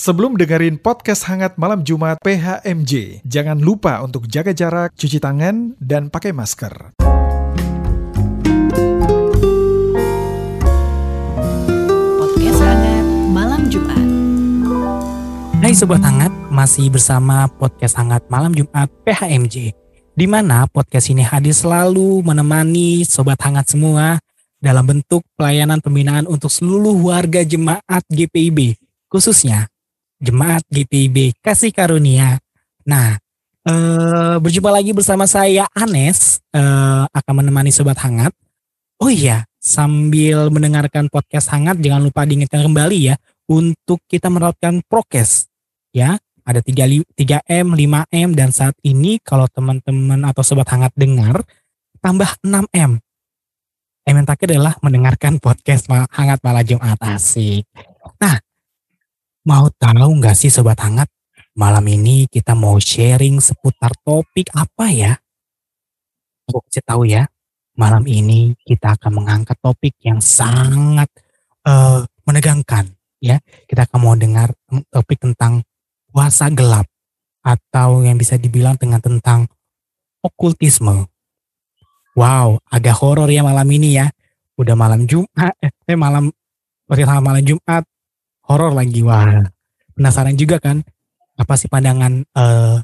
Sebelum dengerin podcast hangat malam Jumat PHMJ, jangan lupa untuk jaga jarak, cuci tangan, dan pakai masker. Podcast Hangat Malam Jumat. Hai Sobat Hangat, masih bersama podcast Hangat Malam Jumat PHMJ. Di mana podcast ini hadir selalu menemani Sobat Hangat semua dalam bentuk pelayanan pembinaan untuk seluruh warga jemaat GPIB, khususnya jemaat GPIB Kasih Karunia. Nah, eh, berjumpa lagi bersama saya Anes eh, akan menemani Sobat Hangat. Oh iya, sambil mendengarkan podcast Hangat jangan lupa diingatkan kembali ya untuk kita menerapkan prokes ya ada 3, 3M, 5M dan saat ini kalau teman-teman atau sobat hangat dengar tambah 6M. M yang terakhir adalah mendengarkan podcast hangat malam Jumat asik. Nah, mau tahu nggak sih sobat hangat malam ini kita mau sharing seputar topik apa ya? Aku kasih tahu ya, malam ini kita akan mengangkat topik yang sangat uh, menegangkan ya. Kita akan mau dengar topik tentang puasa gelap atau yang bisa dibilang dengan tentang okultisme. Wow, agak horor ya malam ini ya. Udah malam Jumat, eh malam malam malam Jumat, horor lagi. Wah, penasaran juga kan? Apa sih pandangan uh,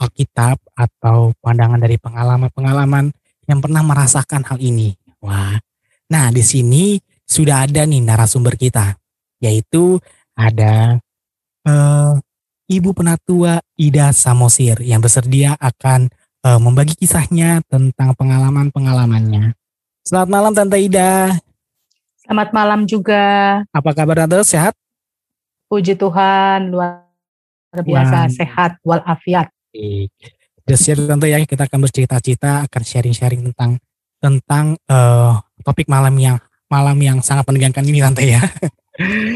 Alkitab atau pandangan dari pengalaman-pengalaman yang pernah merasakan hal ini? Wah, nah di sini sudah ada nih narasumber kita, yaitu ada uh, Ibu Penatua Ida Samosir yang bersedia akan uh, membagi kisahnya tentang pengalaman-pengalamannya. Selamat malam Tante Ida. Selamat malam juga. Apa kabar Tante? Sehat? Puji Tuhan, luar biasa Wah. sehat walafiat. Udah siap Tante ya, kita akan bercerita-cerita, akan sharing-sharing tentang tentang uh, topik malam yang malam yang sangat menegangkan ini Tante ya.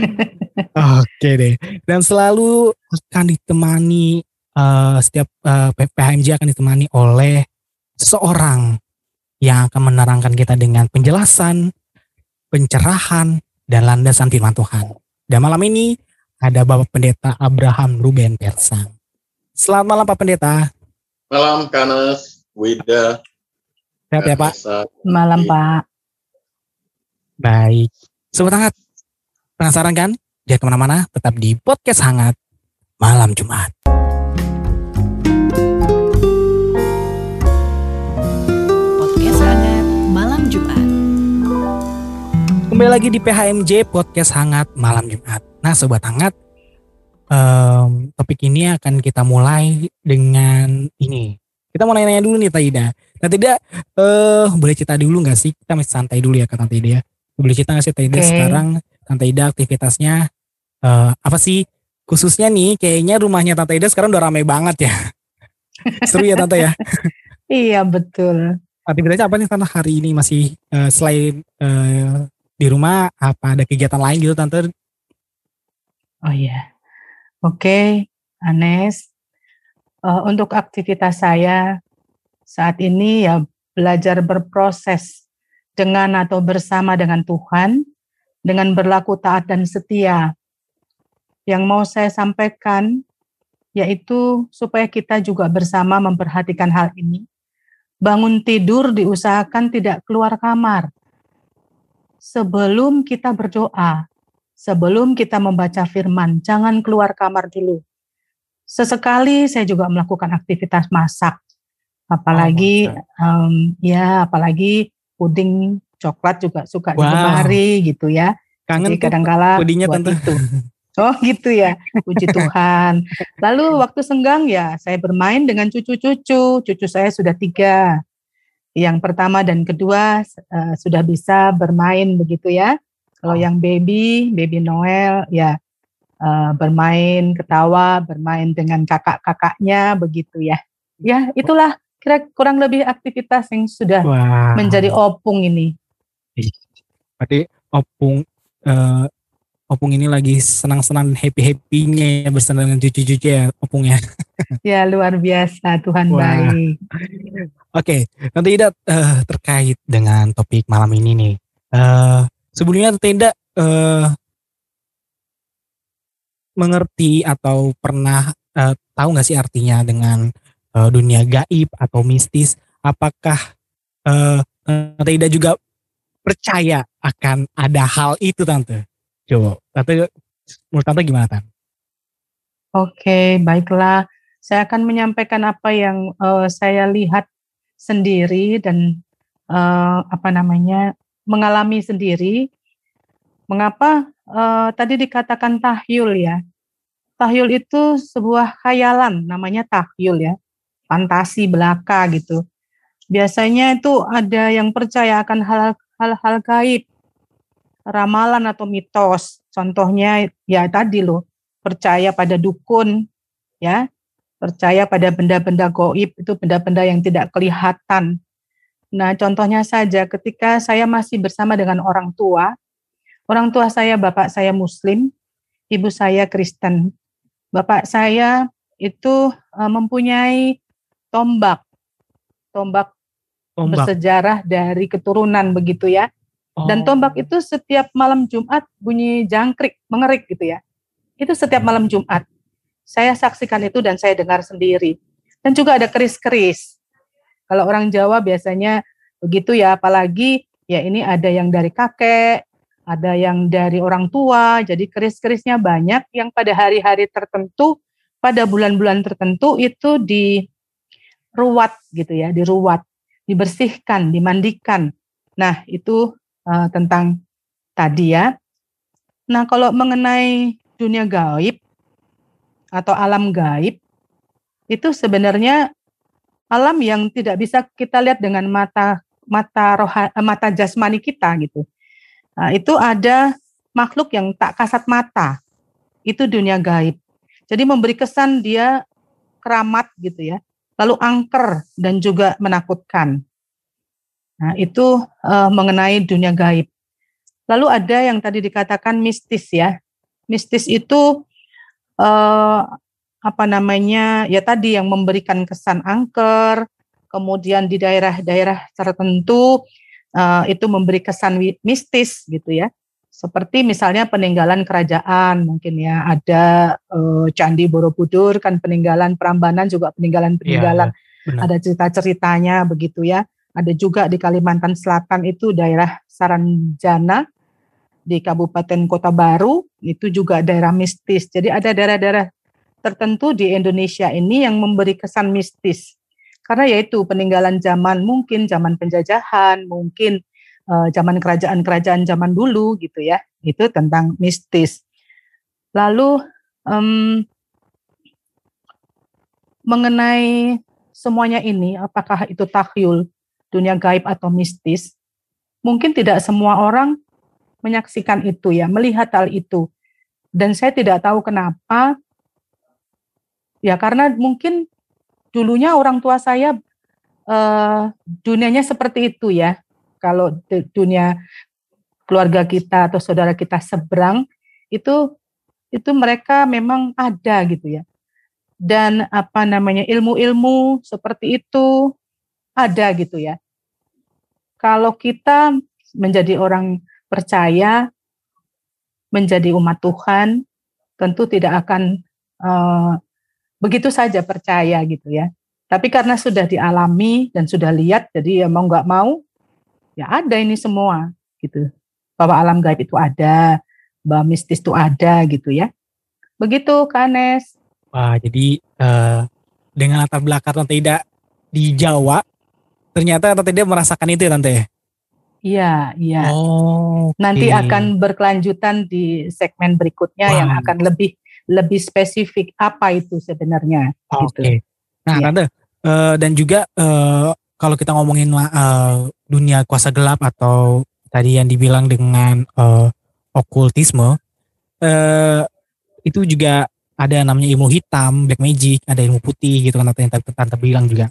Oke deh. Dan selalu akan ditemani uh, setiap uh, eh, PHMJ akan ditemani oleh seorang yang akan menerangkan kita dengan penjelasan, pencerahan, dan landasan firman Tuhan. Dan malam ini ada Bapak Pendeta Abraham Ruben Persang. Selamat malam Pak Pendeta. Malam Kanas, Wida. Sehat ya Pak? Malam Pak. Baik. Sobat hangat, penasaran kan? Jangan ke mana-mana, tetap di Podcast Hangat Malam Jumat. Podcast Hangat Malam Jumat. Kembali lagi di PHMJ Podcast Hangat Malam Jumat. Nah Sobat Hangat, um, topik ini akan kita mulai dengan ini. Kita mau nanya-nanya dulu nih Taida. Nah tidak, uh, boleh cerita dulu gak sih? Kita masih santai dulu ya kata Taida ya. Boleh cerita gak sih Taida okay. sekarang Tante Ida aktivitasnya uh, apa sih khususnya nih kayaknya rumahnya Tante Ida sekarang udah ramai banget ya seru ya Tante ya iya betul aktivitasnya apa nih Tante hari ini masih uh, selain uh, di rumah apa ada kegiatan lain gitu Tante oh iya oke okay, Anes uh, untuk aktivitas saya saat ini ya belajar berproses dengan atau bersama dengan Tuhan dengan berlaku taat dan setia yang mau saya sampaikan yaitu supaya kita juga bersama memperhatikan hal ini. Bangun tidur diusahakan tidak keluar kamar. Sebelum kita berdoa, sebelum kita membaca firman, jangan keluar kamar dulu. Sesekali saya juga melakukan aktivitas masak. Apalagi oh, um, ya apalagi puding coklat juga suka wow. digemari gitu ya. Kangen Jadi kadang-kala buat itu. Oh gitu ya, puji Tuhan. Lalu waktu senggang ya saya bermain dengan cucu-cucu. Cucu saya sudah tiga. Yang pertama dan kedua uh, sudah bisa bermain begitu ya. Kalau oh. yang baby, baby Noel ya uh, bermain, ketawa, bermain dengan kakak-kakaknya begitu ya. Ya itulah kira kurang lebih aktivitas yang sudah wow. menjadi opung ini. Berarti opung uh, Opung ini lagi senang-senang happy-happynya ya bersama dengan cucu-cucu ya Opung ya. luar biasa Tuhan Wah. baik. Oke, nanti tidak uh, terkait dengan topik malam ini nih. Uh, sebelumnya tidak uh, mengerti atau pernah uh, tahu nggak sih artinya dengan uh, dunia gaib atau mistis? Apakah uh, Ida juga percaya akan ada hal itu Tante? Coba, Tante menurut Tante gimana Tante? Oke, baiklah. Saya akan menyampaikan apa yang uh, saya lihat sendiri dan uh, apa namanya mengalami sendiri. Mengapa uh, tadi dikatakan tahyul ya? Tahyul itu sebuah khayalan, namanya tahyul ya, fantasi belaka gitu. Biasanya itu ada yang percaya akan hal-hal gaib, ramalan atau mitos. Contohnya ya tadi loh, percaya pada dukun, ya, percaya pada benda-benda goib itu benda-benda yang tidak kelihatan. Nah, contohnya saja ketika saya masih bersama dengan orang tua, orang tua saya, bapak saya Muslim, ibu saya Kristen. Bapak saya itu uh, mempunyai tombak, tombak, tombak bersejarah dari keturunan begitu ya. Oh. Dan tombak itu setiap malam Jumat bunyi jangkrik, mengerik gitu ya. Itu setiap malam Jumat. Saya saksikan itu dan saya dengar sendiri. Dan juga ada keris-keris. Kalau orang Jawa biasanya begitu ya, apalagi ya ini ada yang dari kakek, ada yang dari orang tua, jadi keris-kerisnya banyak yang pada hari-hari tertentu, pada bulan-bulan tertentu itu diruat gitu ya, diruat, dibersihkan, dimandikan. Nah itu uh, tentang tadi ya. Nah kalau mengenai dunia gaib atau alam gaib, itu sebenarnya alam yang tidak bisa kita lihat dengan mata mata roha, mata jasmani kita gitu Nah, itu ada makhluk yang tak kasat mata. Itu dunia gaib. Jadi memberi kesan dia keramat gitu ya. Lalu angker dan juga menakutkan. Nah, itu uh, mengenai dunia gaib. Lalu ada yang tadi dikatakan mistis ya. Mistis itu uh, apa namanya? Ya tadi yang memberikan kesan angker, kemudian di daerah-daerah tertentu uh, itu memberi kesan mistis gitu ya. Seperti misalnya peninggalan kerajaan mungkin ya ada uh, Candi Borobudur kan peninggalan Prambanan juga peninggalan-peninggalan ya, ya, ada cerita-ceritanya begitu ya. Ada juga di Kalimantan Selatan itu daerah Saranjana di Kabupaten Kota Baru itu juga daerah mistis. Jadi ada daerah-daerah tertentu di Indonesia ini yang memberi kesan mistis karena yaitu peninggalan zaman mungkin zaman penjajahan, mungkin uh, zaman kerajaan-kerajaan zaman dulu gitu ya. Itu tentang mistis. Lalu um, mengenai semuanya ini, apakah itu takyul, dunia gaib atau mistis? Mungkin tidak semua orang menyaksikan itu ya, melihat hal itu. Dan saya tidak tahu kenapa. Ya karena mungkin dulunya orang tua saya uh, dunianya seperti itu ya. Kalau dunia keluarga kita atau saudara kita seberang itu itu mereka memang ada gitu ya. Dan apa namanya ilmu-ilmu seperti itu ada gitu ya. Kalau kita menjadi orang percaya, menjadi umat Tuhan, tentu tidak akan uh, begitu saja percaya gitu ya. Tapi karena sudah dialami dan sudah lihat, jadi ya mau nggak mau, ya ada ini semua gitu. Bahwa alam gaib itu ada, bahwa mistis itu ada gitu ya. Begitu Kanes. Wah jadi uh, dengan latar belakang tidak di Jawa, ternyata Tante tidak merasakan itu ya Tante? Iya, iya. Oh, okay. Nanti akan berkelanjutan di segmen berikutnya Wah. yang akan lebih lebih spesifik apa itu sebenarnya. Oke. Okay. Gitu. Nah, ya. tante uh, dan juga uh, kalau kita ngomongin uh, dunia kuasa gelap atau tadi yang dibilang dengan uh, okultisme, uh, itu juga ada namanya ilmu hitam, black magic, ada ilmu putih gitu kan tante yang tante, tante bilang juga.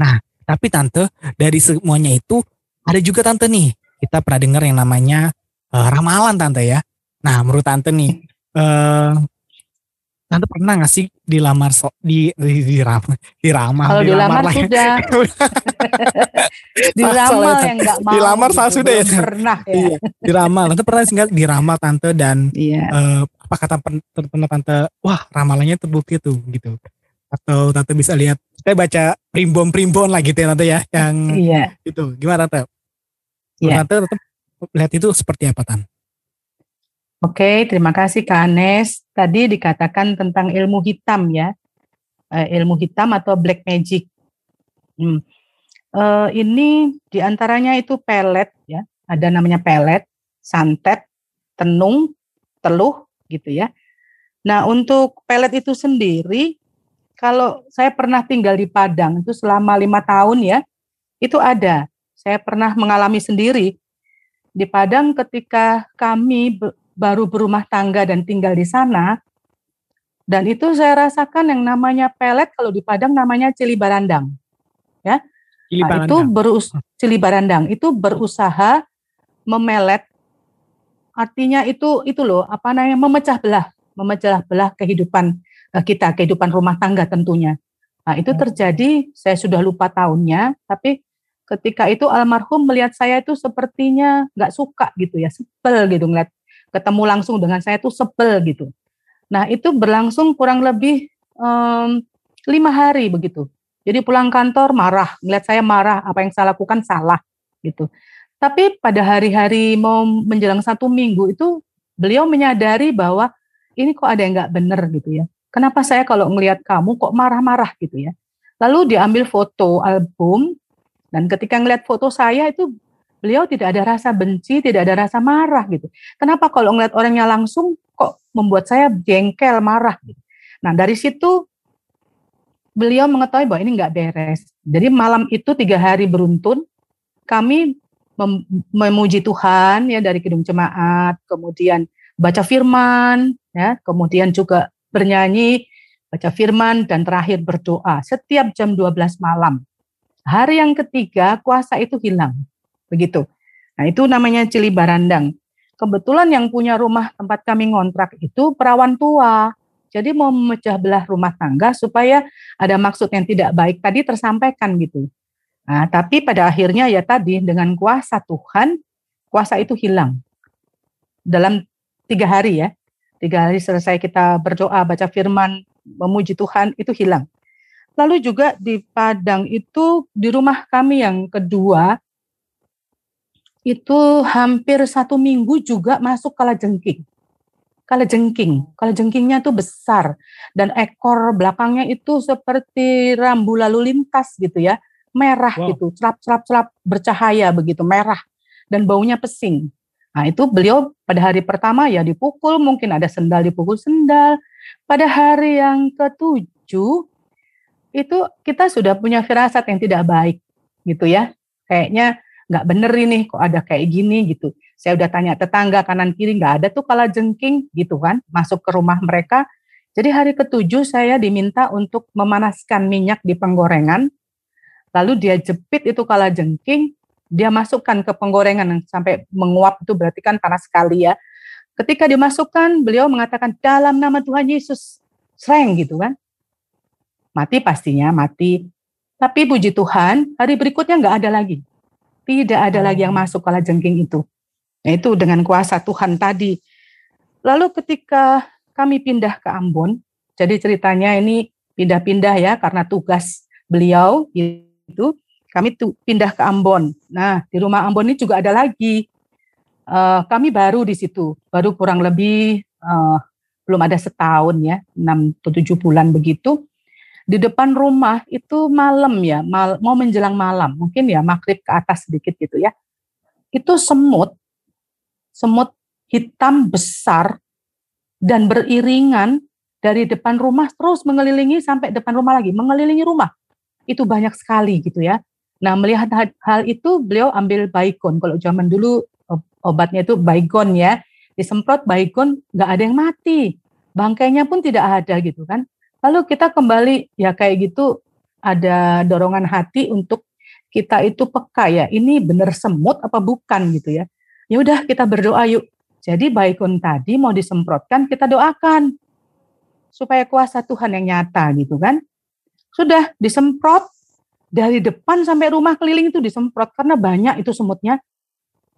Nah, tapi tante dari semuanya itu ada juga tante nih kita pernah dengar yang namanya uh, ramalan tante ya. Nah, menurut tante nih uh, Tante pernah gak sih dilamar so, di di di ram, diramah Kalau dilamar, dilamar sudah. diramal yang gak mau. Dilamar gitu. sudah ya. Pernah ya. Iya, diramal. Tante pernah di diramal tante dan iya. uh, apa kata teman tante wah ramalannya terbukti tuh gitu atau tante bisa lihat kita baca primbon primbon lah gitu ya tante ya yang Iya. itu gimana tante Iya. tante tetap lihat itu seperti apa tan Oke, terima kasih Kak Anes. Tadi dikatakan tentang ilmu hitam ya, Eh, ilmu hitam atau black magic. Hmm. Eh, ini di antaranya itu pelet ya, ada namanya pelet, santet, tenung, teluh gitu ya. Nah untuk pelet itu sendiri, kalau saya pernah tinggal di Padang itu selama lima tahun ya, itu ada. Saya pernah mengalami sendiri di Padang ketika kami baru berumah tangga dan tinggal di sana. Dan itu saya rasakan yang namanya pelet kalau di Padang namanya cili barandang. Cili Nah, itu berus cili barandang itu berusaha memelet artinya itu itu loh apa namanya memecah belah memecah belah kehidupan eh, kita kehidupan rumah tangga tentunya nah itu Hmm. terjadi saya sudah lupa tahunnya tapi ketika itu almarhum melihat saya itu sepertinya nggak suka gitu ya sebel gitu ngeliat ketemu langsung dengan saya itu sebel gitu nah itu berlangsung kurang lebih em, lima hari begitu jadi pulang kantor marah ngeliat saya marah apa yang saya lakukan salah gitu tapi pada hari-hari mau menjelang satu minggu itu beliau menyadari bahwa ini kok ada yang nggak bener gitu ya. Kenapa saya kalau ngelihat kamu kok marah-marah gitu ya. Lalu diambil foto album dan ketika ngelihat foto saya itu beliau tidak ada rasa benci, tidak ada rasa marah gitu. Kenapa kalau ngelihat orangnya langsung kok membuat saya jengkel, marah gitu. Nah dari situ beliau mengetahui bahwa ini nggak beres. Jadi malam itu tiga hari beruntun kami mem- memuji Tuhan ya dari gedung jemaat, kemudian baca firman ya, kemudian juga bernyanyi, baca firman dan terakhir berdoa setiap jam 12 malam. Hari yang ketiga kuasa itu hilang. Begitu. Nah, itu namanya cili barandang. Kebetulan yang punya rumah tempat kami ngontrak itu perawan tua. Jadi mau memecah belah rumah tangga supaya ada maksud yang tidak baik tadi tersampaikan gitu. Nah, tapi pada akhirnya ya tadi dengan kuasa Tuhan, kuasa itu hilang. Dalam tiga hari ya, tiga hari selesai kita berdoa, baca firman, memuji Tuhan, itu hilang. Lalu juga di Padang itu, di rumah kami yang kedua, itu hampir satu minggu juga masuk kala jengking. Kala jengking, kala jengkingnya tuh besar dan ekor belakangnya itu seperti rambu lalu lintas gitu ya merah Wow. gitu, cerap-cerap-cerap bercahaya begitu, merah dan baunya pesing. Nah, itu beliau pada hari pertama ya dipukul, mungkin ada sendal dipukul sendal. Pada hari yang ketujuh itu kita sudah punya firasat yang tidak baik gitu ya. Kayaknya nggak bener ini kok ada kayak gini gitu. Saya udah tanya tetangga kanan kiri nggak ada tuh kala jengking gitu kan masuk ke rumah mereka. Jadi hari ketujuh saya diminta untuk memanaskan minyak di penggorengan lalu dia jepit itu kala jengking, dia masukkan ke penggorengan sampai menguap itu berarti kan panas sekali ya. Ketika dimasukkan, beliau mengatakan dalam nama Tuhan Yesus, sreng gitu kan. Mati pastinya, mati. Tapi puji Tuhan, hari berikutnya nggak ada lagi. Tidak ada lagi yang masuk kala jengking itu. Nah, itu dengan kuasa Tuhan tadi. Lalu ketika kami pindah ke Ambon, jadi ceritanya ini pindah-pindah ya karena tugas beliau itu kami tuh pindah ke Ambon. Nah, di rumah Ambon ini juga ada lagi. Eh, kami baru di situ, baru kurang lebih eh, belum ada setahun ya, 6 atau 7 bulan begitu. Di depan rumah itu malam ya, mal- mau menjelang malam, mungkin ya maghrib ke atas sedikit gitu ya. Itu semut, semut hitam besar dan beriringan dari depan rumah terus mengelilingi sampai depan rumah lagi, mengelilingi rumah itu banyak sekali gitu ya. Nah melihat hal, itu beliau ambil baygon. Kalau zaman dulu ob- obatnya itu baygon ya, disemprot baygon nggak ada yang mati, bangkainya pun tidak ada gitu kan. Lalu kita kembali ya kayak gitu ada dorongan hati untuk kita itu peka ya. Ini benar semut apa bukan gitu ya. Ya udah kita berdoa yuk. Jadi baygon tadi mau disemprotkan kita doakan supaya kuasa Tuhan yang nyata gitu kan sudah disemprot dari depan sampai rumah keliling itu disemprot karena banyak itu semutnya.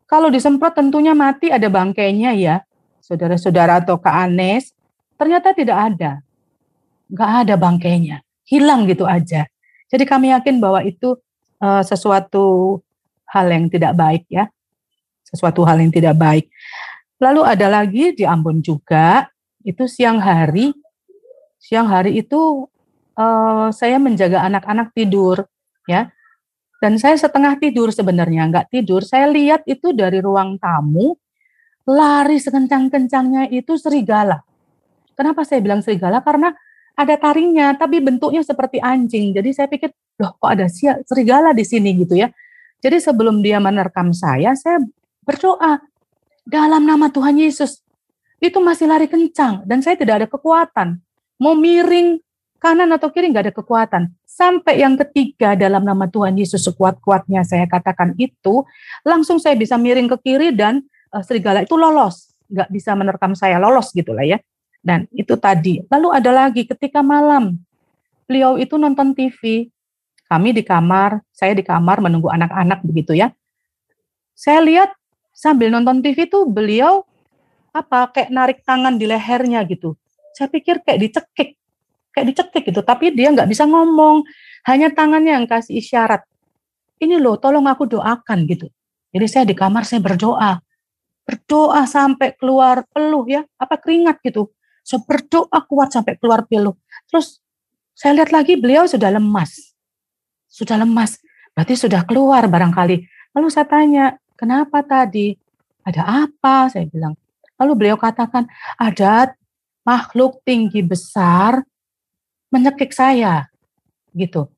Kalau disemprot tentunya mati ada bangkainya ya. saudara-saudara atau Kak Anes, ternyata tidak ada. Nggak ada bangkainya. Hilang gitu aja. Jadi kami yakin bahwa itu uh, sesuatu hal yang tidak baik ya. Sesuatu hal yang tidak baik. Lalu ada lagi di Ambon juga, itu siang hari. Siang hari itu uh, saya menjaga anak-anak tidur ya dan saya setengah tidur sebenarnya, nggak tidur. Saya lihat itu dari ruang tamu, lari sekencang-kencangnya itu serigala. Kenapa saya bilang serigala? Karena ada taringnya, tapi bentuknya seperti anjing. Jadi saya pikir, loh kok ada serigala di sini gitu ya. Jadi sebelum dia menerkam saya, saya berdoa dalam nama Tuhan Yesus. Itu masih lari kencang dan saya tidak ada kekuatan. Mau miring kanan atau kiri nggak ada kekuatan. Sampai yang ketiga dalam nama Tuhan Yesus sekuat-kuatnya saya katakan itu, langsung saya bisa miring ke kiri dan uh, serigala itu lolos, nggak bisa menerkam saya lolos gitulah ya. Dan itu tadi. Lalu ada lagi ketika malam, beliau itu nonton TV, kami di kamar, saya di kamar menunggu anak-anak begitu ya. Saya lihat sambil nonton TV itu beliau apa kayak narik tangan di lehernya gitu. Saya pikir kayak dicekik kayak dicekik gitu, tapi dia nggak bisa ngomong, hanya tangannya yang kasih isyarat. Ini loh, tolong aku doakan gitu. Jadi saya di kamar saya berdoa, berdoa sampai keluar peluh ya, apa keringat gitu. So berdoa kuat sampai keluar peluh. Terus saya lihat lagi beliau sudah lemas, sudah lemas, berarti sudah keluar barangkali. Lalu saya tanya, kenapa tadi? Ada apa? Saya bilang. Lalu beliau katakan, ada makhluk tinggi besar menyekik saya gitu.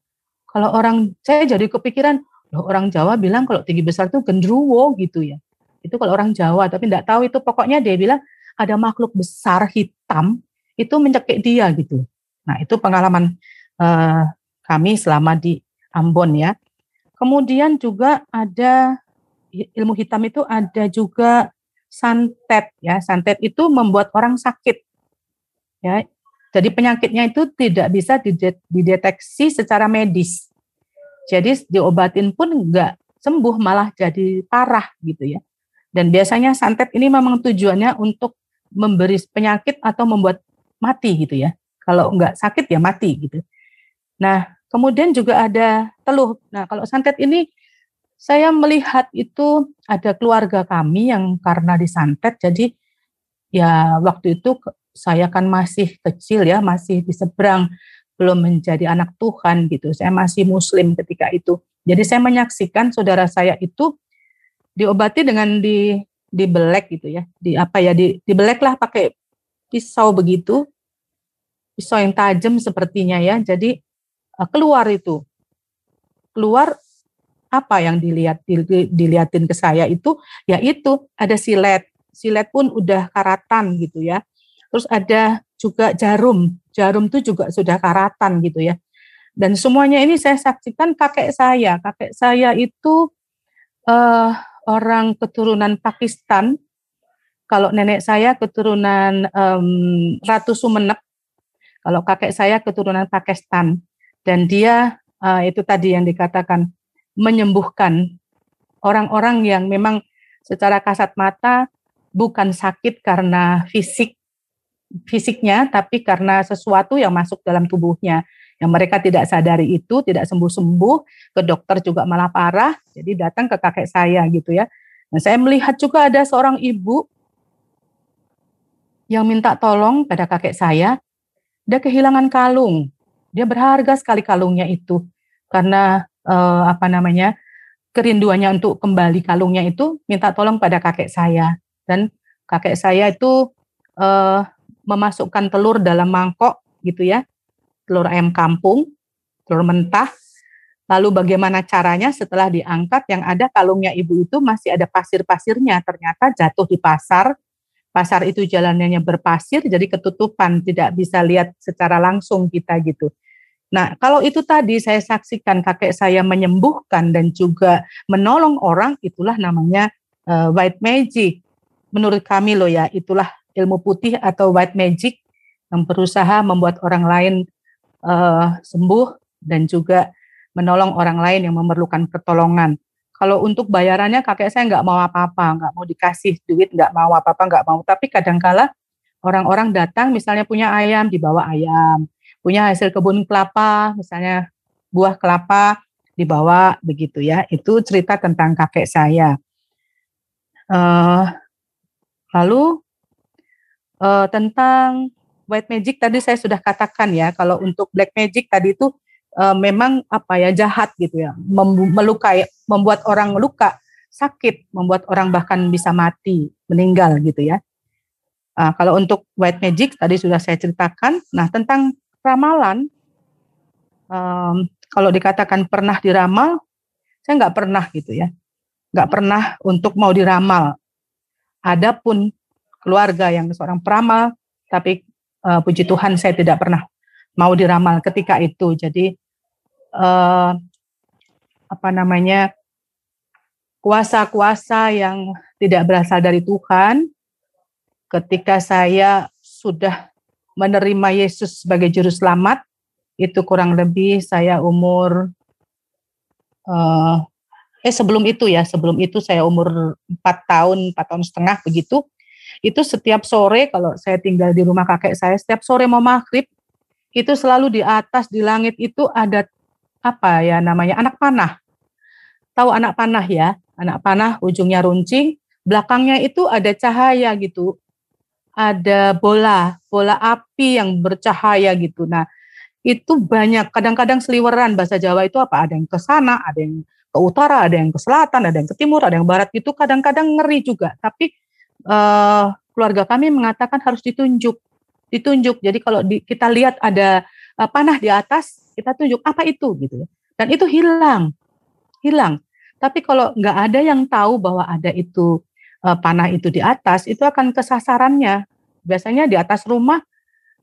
Kalau orang saya jadi kepikiran, loh orang Jawa bilang kalau tinggi besar itu gendruwo gitu ya. Itu kalau orang Jawa, tapi tidak tahu itu pokoknya dia bilang ada makhluk besar hitam itu menyekik dia gitu. Nah itu pengalaman uh, kami selama di Ambon ya. Kemudian juga ada ilmu hitam itu ada juga santet ya. Santet itu membuat orang sakit. Ya, jadi penyakitnya itu tidak bisa dideteksi secara medis. Jadi diobatin pun enggak sembuh malah jadi parah gitu ya. Dan biasanya santet ini memang tujuannya untuk memberi penyakit atau membuat mati gitu ya. Kalau enggak sakit ya mati gitu. Nah, kemudian juga ada teluh. Nah, kalau santet ini saya melihat itu ada keluarga kami yang karena disantet jadi ya waktu itu saya kan masih kecil ya, masih di seberang, belum menjadi anak Tuhan gitu. Saya masih muslim ketika itu. Jadi saya menyaksikan saudara saya itu diobati dengan di dibelek gitu ya. Di apa ya, di dibelek lah pakai pisau begitu. Pisau yang tajam sepertinya ya. Jadi eh, keluar itu. Keluar apa yang dilihat dilihatin ke saya itu yaitu ada silet silet pun udah karatan gitu ya Terus ada juga jarum. Jarum itu juga sudah karatan gitu ya. Dan semuanya ini saya saksikan kakek saya. Kakek saya itu uh, orang keturunan Pakistan. Kalau nenek saya keturunan um, Ratu Sumenep. Kalau kakek saya keturunan Pakistan. Dan dia uh, itu tadi yang dikatakan menyembuhkan orang-orang yang memang secara kasat mata bukan sakit karena fisik fisiknya, tapi karena sesuatu yang masuk dalam tubuhnya. Yang mereka tidak sadari itu, tidak sembuh-sembuh, ke dokter juga malah parah, jadi datang ke kakek saya gitu ya. Nah, saya melihat juga ada seorang ibu yang minta tolong pada kakek saya, dia kehilangan kalung. Dia berharga sekali kalungnya itu karena eh, apa namanya kerinduannya untuk kembali kalungnya itu minta tolong pada kakek saya dan kakek saya itu eh, memasukkan telur dalam mangkok gitu ya, telur ayam kampung, telur mentah. Lalu bagaimana caranya setelah diangkat yang ada kalungnya ibu itu masih ada pasir-pasirnya ternyata jatuh di pasar. Pasar itu jalannya berpasir jadi ketutupan, tidak bisa lihat secara langsung kita gitu. Nah, kalau itu tadi saya saksikan kakek saya menyembuhkan dan juga menolong orang, itulah namanya uh, white magic. Menurut kami loh ya, itulah ilmu putih atau white magic yang berusaha membuat orang lain uh, sembuh dan juga menolong orang lain yang memerlukan pertolongan. kalau untuk bayarannya kakek saya nggak mau apa-apa, nggak mau dikasih duit, nggak mau apa-apa, nggak mau. Tapi kadangkala orang-orang datang misalnya punya ayam dibawa ayam, punya hasil kebun kelapa misalnya buah kelapa dibawa begitu ya. Itu cerita tentang kakek saya. Uh, lalu uh, tentang white magic tadi saya sudah katakan ya. Kalau untuk black magic tadi itu uh, memang apa ya jahat gitu ya, melukai, membuat orang luka, sakit, membuat orang bahkan bisa mati, meninggal gitu ya. Uh, kalau untuk white magic tadi sudah saya ceritakan. Nah tentang ramalan, um, kalau dikatakan pernah diramal, saya nggak pernah gitu ya, nggak pernah untuk mau diramal. Adapun keluarga yang seorang peramal, tapi uh, puji Tuhan saya tidak pernah mau diramal ketika itu. Jadi uh, apa namanya kuasa-kuasa yang tidak berasal dari Tuhan ketika saya sudah menerima Yesus sebagai juru selamat itu kurang lebih saya umur uh, eh sebelum itu ya sebelum itu saya umur 4 tahun 4 tahun setengah begitu itu setiap sore kalau saya tinggal di rumah kakek saya setiap sore mau maghrib itu selalu di atas di langit itu ada apa ya namanya anak panah. Tahu anak panah ya? Anak panah ujungnya runcing, belakangnya itu ada cahaya gitu. Ada bola, bola api yang bercahaya gitu. Nah, itu banyak kadang-kadang seliweran bahasa Jawa itu apa? Ada yang ke sana, ada yang ke utara, ada yang ke selatan, ada yang ke timur, ada yang barat gitu. Kadang-kadang ngeri juga. Tapi uh, keluarga kami mengatakan harus ditunjuk, ditunjuk. Jadi kalau di, kita lihat ada uh, panah di atas, kita tunjuk apa itu gitu ya. Dan itu hilang, hilang. Tapi kalau nggak ada yang tahu bahwa ada itu uh, panah itu di atas, itu akan kesasarannya. Biasanya di atas rumah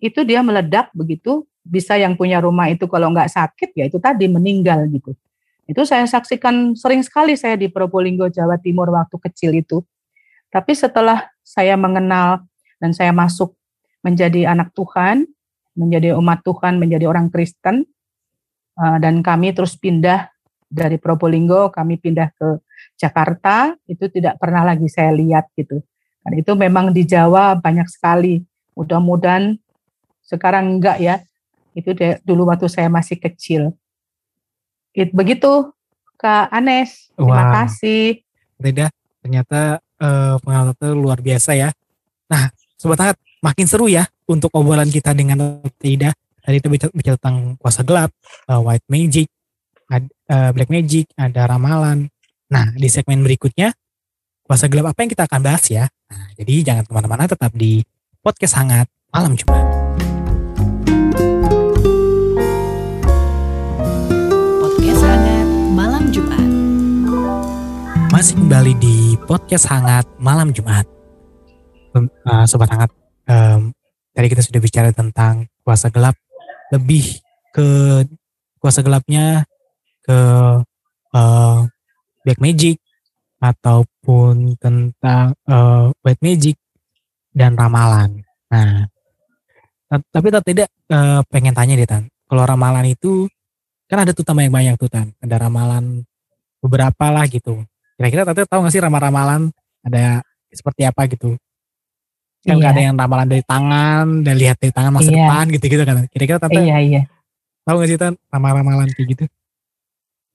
itu dia meledak begitu. Bisa yang punya rumah itu kalau nggak sakit ya itu tadi meninggal gitu. Itu saya saksikan sering sekali saya di Probolinggo Jawa Timur waktu kecil itu. Tapi setelah saya mengenal dan saya masuk menjadi anak Tuhan, menjadi umat Tuhan, menjadi orang Kristen, uh, dan kami terus pindah dari Probolinggo, kami pindah ke Jakarta, itu tidak pernah lagi saya lihat gitu. Dan itu memang di Jawa banyak sekali. Mudah-mudahan sekarang enggak ya. Itu dulu waktu saya masih kecil. It, begitu Kak Anes. Terima wow. kasih. Tidak, ternyata uh, pengalaman luar biasa ya. Nah, sobat hangat, makin seru ya untuk obrolan kita dengan Tidak Tadi itu bicara tentang kuasa gelap, uh, white magic, ad, uh, black magic, ada ramalan. Nah, di segmen berikutnya, kuasa gelap apa yang kita akan bahas ya. Nah, jadi jangan ke mana-mana, tetap di podcast hangat malam Jumat. Masih kembali di podcast hangat malam Jumat. Uh, Sobat hangat, um, tadi kita sudah bicara tentang kuasa gelap lebih ke kuasa gelapnya ke uh, black magic ataupun tentang uh, white magic dan ramalan. Nah, tapi tak tidak uh, pengen tanya deh Tan. Kalau ramalan itu kan ada tuh tambah yang banyak tuh Tan. Ada ramalan beberapa lah gitu. Kira-kira tante tahu gak sih ramalan-ramalan ada seperti apa gitu? kan iya. ada yang ramalan dari tangan dan lihat dari tangan masa iya. depan gitu-gitu kan kira-kira tante iya iya tahu gak sih tan ramalan-ramalan kayak gitu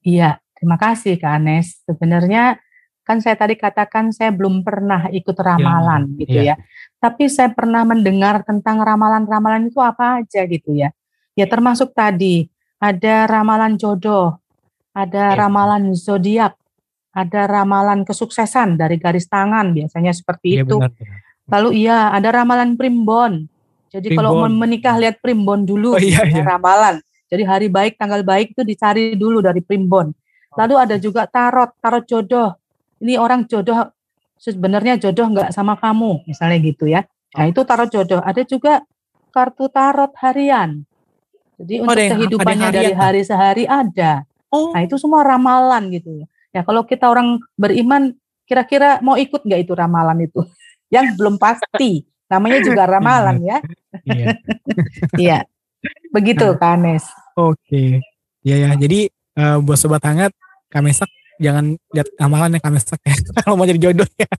iya terima kasih kak Anes sebenarnya kan saya tadi katakan saya belum pernah ikut ramalan ya, gitu iya. ya tapi saya pernah mendengar tentang ramalan-ramalan itu apa aja gitu ya ya termasuk tadi ada ramalan jodoh ada ya. ramalan zodiak ada ramalan kesuksesan dari garis tangan biasanya seperti ya, itu benar, benar Lalu iya ada ramalan primbon. Jadi primbon. kalau mau menikah lihat primbon dulu, oh, iya, iya. ramalan. Jadi hari baik, tanggal baik itu dicari dulu dari primbon. Lalu ada juga tarot, tarot jodoh. Ini orang jodoh sebenarnya jodoh nggak sama kamu, misalnya gitu ya. Nah itu tarot jodoh. Ada juga kartu tarot harian. Jadi oh, untuk yang, kehidupannya dari hari sehari ada. Oh. Nah itu semua ramalan gitu. Ya kalau kita orang beriman, kira-kira mau ikut nggak itu ramalan itu? yang belum pasti. Namanya juga ramalan ya. Iya. iya. Begitu nah, Kanes. Oke. Iya ya. Jadi uh, buat sobat hangat, Kamesak jangan lihat amalan yang kami ya kalau mau jadi jodoh ya.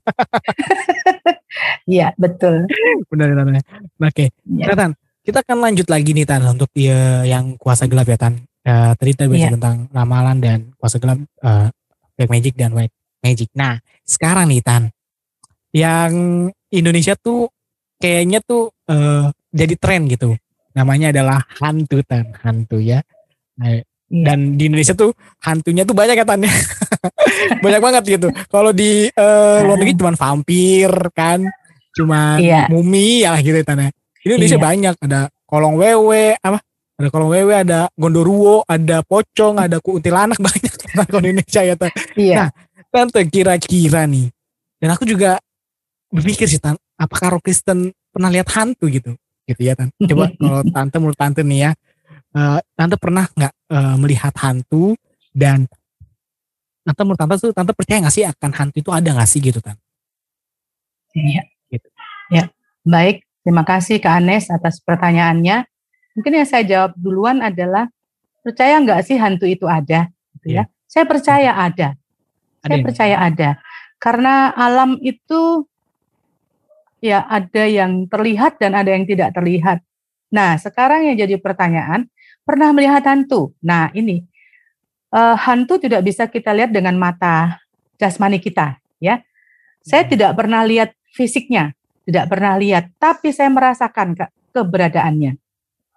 Iya betul. Benar benar. Oke, ya. Tan, kita akan lanjut lagi nih Tan untuk ya, yang kuasa gelap ya Tan. Uh, tadi kita bicara ya. tentang ramalan dan kuasa gelap, uh, black magic dan white magic. Nah sekarang nih Tan, yang Indonesia tuh kayaknya tuh uh, jadi tren gitu. Namanya adalah hantu Tan, hantu ya. Nah, Iya. Dan di Indonesia tuh hantunya tuh banyak katanya. banyak banget gitu. Kalau di uh, luar negeri cuma vampir kan, cuma iya. mumi ya gitu tanya. Di Indonesia iya. banyak ada kolong wewe apa? Ada kolong wewe, ada gondoruo, ada pocong, ada kuntilanak banyak di Indonesia ya tante. Iya. Nah, tante kira-kira nih. Dan aku juga berpikir sih tante, apakah Kristen pernah lihat hantu gitu? Gitu ya tante. Coba kalau tante menurut tante nih ya uh, tante pernah nggak uh, melihat hantu dan tante menurut tante tuh tante percaya nggak sih akan hantu itu ada nggak sih gitu kan? Iya. Gitu. Ya baik terima kasih Kak Anes atas pertanyaannya. Mungkin yang saya jawab duluan adalah percaya nggak sih hantu itu ada? Gitu ya. ya. Saya percaya ada. ada saya percaya ada karena alam itu ya ada yang terlihat dan ada yang tidak terlihat. Nah, sekarang yang jadi pertanyaan, pernah melihat hantu. Nah, ini uh, hantu tidak bisa kita lihat dengan mata jasmani kita, ya. Saya hmm. tidak pernah lihat fisiknya, tidak pernah lihat, tapi saya merasakan ke keberadaannya.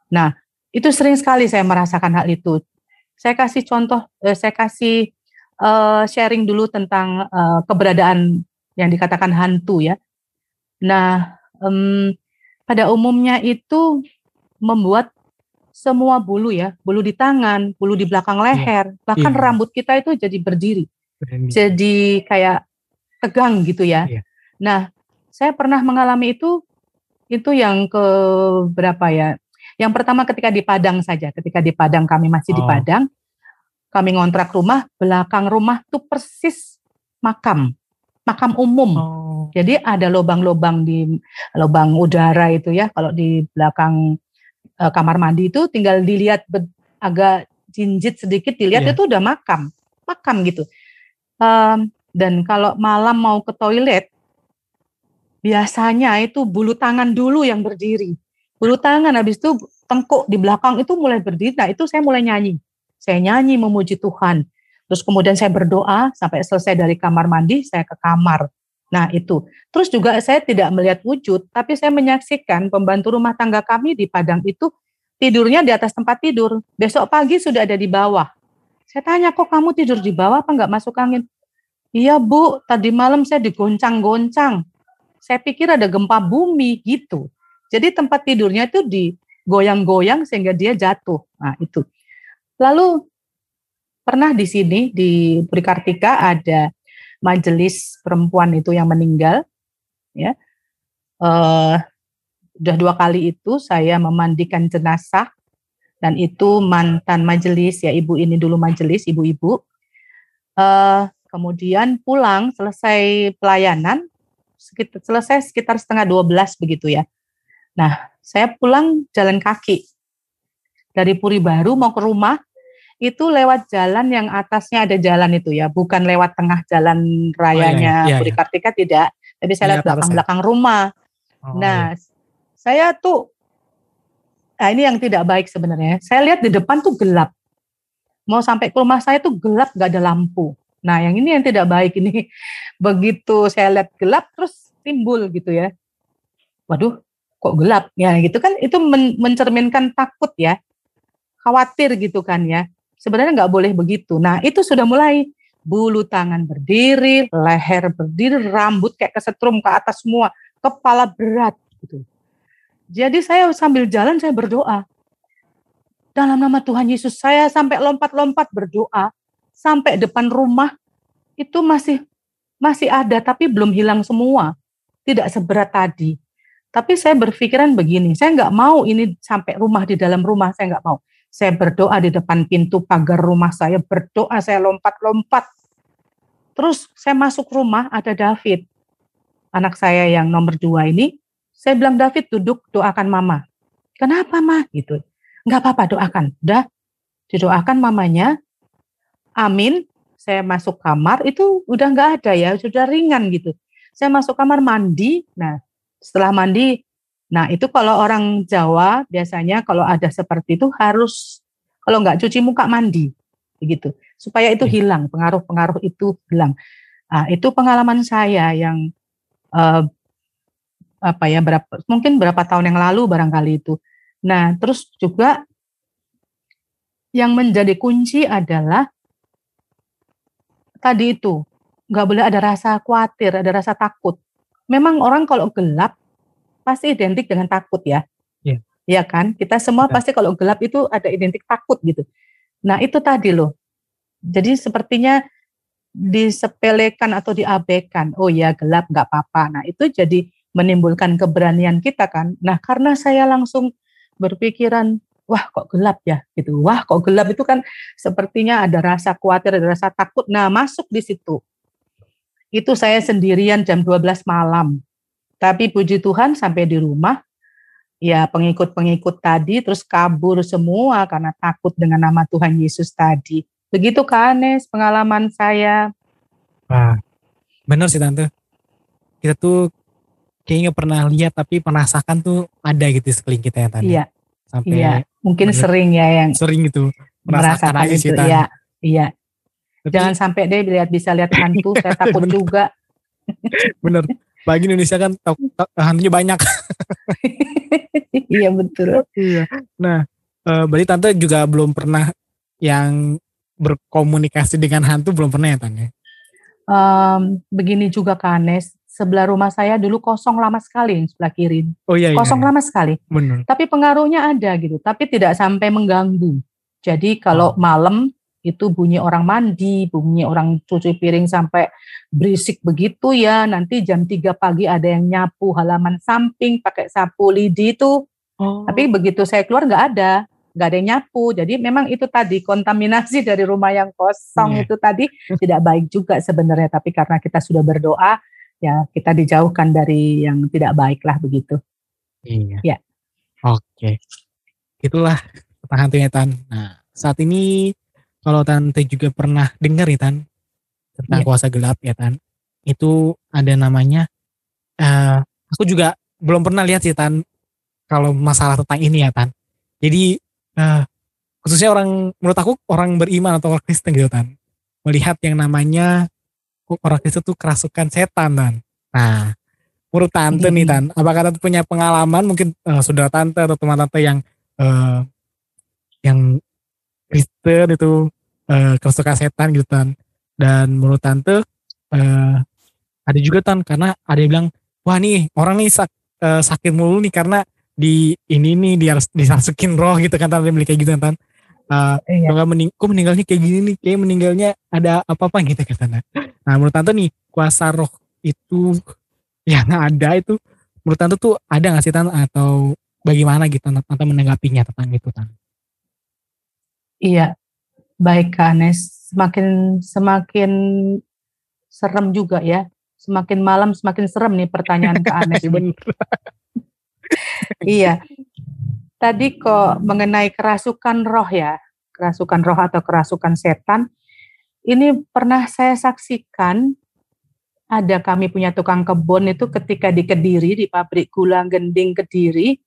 Nah, itu sering sekali saya merasakan hal itu. Saya kasih contoh, eh, saya kasih uh, sharing dulu tentang uh, keberadaan yang dikatakan hantu ya. Nah, um, pada umumnya itu membuat semua bulu ya, bulu di tangan, bulu di belakang iya. leher, yeah. bahkan yeah. rambut kita itu jadi berdiri. Berhenti. Jadi kayak tegang gitu ya. Yeah. Nah, saya pernah mengalami itu itu yang ke berapa ya? Yang pertama ketika di Padang saja, ketika di Padang kami masih oh. di Padang, kami ngontrak rumah, belakang rumah tuh persis makam, makam umum. Oh. Jadi ada lubang-lubang di lubang udara itu ya, kalau di belakang uh, kamar mandi itu tinggal dilihat agak jinjit sedikit dilihat yeah. itu udah makam makam gitu um, dan kalau malam mau ke toilet biasanya itu bulu tangan dulu yang berdiri bulu tangan habis itu tengkuk di belakang itu mulai berdiri nah itu saya mulai nyanyi saya nyanyi memuji Tuhan terus kemudian saya berdoa sampai selesai dari kamar mandi saya ke kamar Nah itu. Terus juga saya tidak melihat wujud, tapi saya menyaksikan pembantu rumah tangga kami di Padang itu tidurnya di atas tempat tidur. Besok pagi sudah ada di bawah. Saya tanya, kok kamu tidur di bawah apa nggak masuk angin? Iya bu, tadi malam saya digoncang-goncang. Saya pikir ada gempa bumi gitu. Jadi tempat tidurnya itu digoyang-goyang sehingga dia jatuh. Nah itu. Lalu pernah di sini di Purikartika ada majelis perempuan itu yang meninggal ya uh, udah dua kali itu saya memandikan jenazah dan itu mantan majelis ya ibu ini dulu majelis ibu-ibu uh, kemudian pulang selesai pelayanan sekitar selesai sekitar setengah dua belas begitu ya nah saya pulang jalan kaki dari Puri Baru mau ke rumah itu lewat jalan yang atasnya ada jalan itu ya, bukan lewat tengah jalan rayanya oh, iya, iya, Budi iya. Kartika tidak, tapi saya iya, lihat belakang-belakang rumah. Oh, nah, iya. saya tuh Nah, ini yang tidak baik sebenarnya. Saya lihat di depan tuh gelap. Mau sampai ke rumah saya tuh gelap, gak ada lampu. Nah, yang ini yang tidak baik ini. Begitu saya lihat gelap, terus timbul gitu ya. Waduh, kok gelap? Ya gitu kan, itu men mencerminkan takut ya. Khawatir gitu kan ya. Sebenarnya nggak boleh begitu. Nah itu sudah mulai bulu tangan berdiri, leher berdiri, rambut kayak kesetrum ke atas semua, kepala berat gitu. Jadi saya sambil jalan saya berdoa. Dalam nama Tuhan Yesus saya sampai lompat-lompat berdoa sampai depan rumah itu masih masih ada tapi belum hilang semua. Tidak seberat tadi. Tapi saya berpikiran begini, saya nggak mau ini sampai rumah di dalam rumah, saya nggak mau. Saya berdoa di depan pintu pagar rumah saya, berdoa saya lompat-lompat. Terus saya masuk rumah ada David, anak saya yang nomor dua ini. Saya bilang David duduk doakan mama. Kenapa mah gitu? Enggak apa-apa doakan. Udah didoakan mamanya. Amin. saya masuk kamar itu udah nggak ada ya, sudah ringan gitu. Saya masuk kamar mandi, nah setelah mandi, nah itu kalau orang Jawa biasanya kalau ada seperti itu harus kalau nggak cuci muka mandi, begitu, supaya itu Iya. hilang pengaruh-pengaruh itu hilang. Nah, itu pengalaman saya yang eh, apa ya berapa mungkin berapa tahun yang lalu barangkali itu. Nah, terus juga yang menjadi kunci adalah tadi itu nggak boleh ada rasa khawatir, ada rasa takut. Memang orang kalau gelap pasti identik dengan takut ya. Iya. Iya kan? Kita semua Benar. pasti kalau gelap itu ada identik takut gitu. Nah, itu tadi loh. Jadi sepertinya disepelekan atau diabaikan. Oh ya, gelap nggak apa-apa. Nah, itu jadi menimbulkan keberanian kita kan. Nah, karena saya langsung berpikiran, wah kok gelap ya gitu. Wah, kok gelap itu kan sepertinya ada rasa khawatir, ada rasa takut. Nah, masuk di situ. Itu saya sendirian jam 12 malam. Tapi puji Tuhan sampai di rumah ya pengikut-pengikut tadi terus kabur semua karena takut dengan nama Tuhan Yesus tadi. Begitu Kanes pengalaman saya. Wah, bener sih tante. Kita tuh kayaknya pernah lihat tapi merasakan tuh ada gitu sekeliling kita ya tante. Iya, Sampai iya. Mungkin sering ya yang sering gitu merasakan, merasakan aja sih. Iya, iya. Jangan sampai deh lihat bisa lihat hantu, saya takut Bener. juga. bener. Bagi Indonesia kan hantunya banyak. iya betul. Iya. Nah, eh, berarti tante juga belum pernah yang berkomunikasi dengan hantu belum pernah ya tante? Em, begini juga Kanes, sebelah rumah saya dulu kosong lama sekali yang sebelah kiri. Oh iya iya. Kosong iya. lama sekali. Bener. tapi pengaruhnya ada gitu, tapi tidak sampai mengganggu. Jadi kalau malam itu bunyi orang mandi, bunyi orang cuci piring sampai berisik begitu ya, nanti jam 3 pagi ada yang nyapu halaman samping pakai sapu lidi itu, Oh. tapi begitu saya keluar nggak ada, nggak ada yang nyapu. Jadi memang itu tadi kontaminasi dari rumah yang kosong Iya. itu tadi tidak baik juga sebenarnya, tapi karena kita sudah berdoa, ya kita dijauhkan dari yang tidak baik lah begitu. Iya. Ya. Oke. Itulah tentang hantunya Tan. Nah, saat ini kalau Tante juga pernah dengar ya Tan tentang Iya. kuasa gelap ya Tan. Itu ada namanya eh aku juga belum pernah lihat sih Tan kalau masalah tentang ini ya Tan. Jadi eh khususnya orang menurut aku orang beriman atau orang Kristen gitu Tan. Melihat yang namanya orang Kristen tuh kerasukan setan Tan. Nah, menurut tante nih Hmm. Tan, apakah tante punya pengalaman mungkin eh, saudara tante atau teman tante yang eh, yang Kristen itu eh, kerasukan setan gitu Tan. Dan menurut tante eh, ada juga Tan karena ada yang bilang wah nih orang nih sak- eh, sakit mulu nih karena di ini nih dia harus disasukin roh gitu kan tante beli kayak gitu kan Tan. Eh, Iya. mening kok meninggalnya kayak gini nih kayak meninggalnya ada apa-apa gitu kan Tante. Nah menurut Tante nih kuasa roh itu yang ada itu menurut Tante tuh ada nggak sih Tante atau bagaimana gitu Tante, Tante menanggapinya tentang itu Tante? Iya, baik Kak Anes. Semakin semakin serem juga ya. Semakin malam semakin serem nih pertanyaan Kak Anes. Iya. Iya. Tadi kok mengenai kerasukan roh ya, kerasukan roh atau kerasukan setan. Ini pernah saya saksikan ada kami punya tukang kebun itu ketika di Kediri di pabrik gula gending Kediri,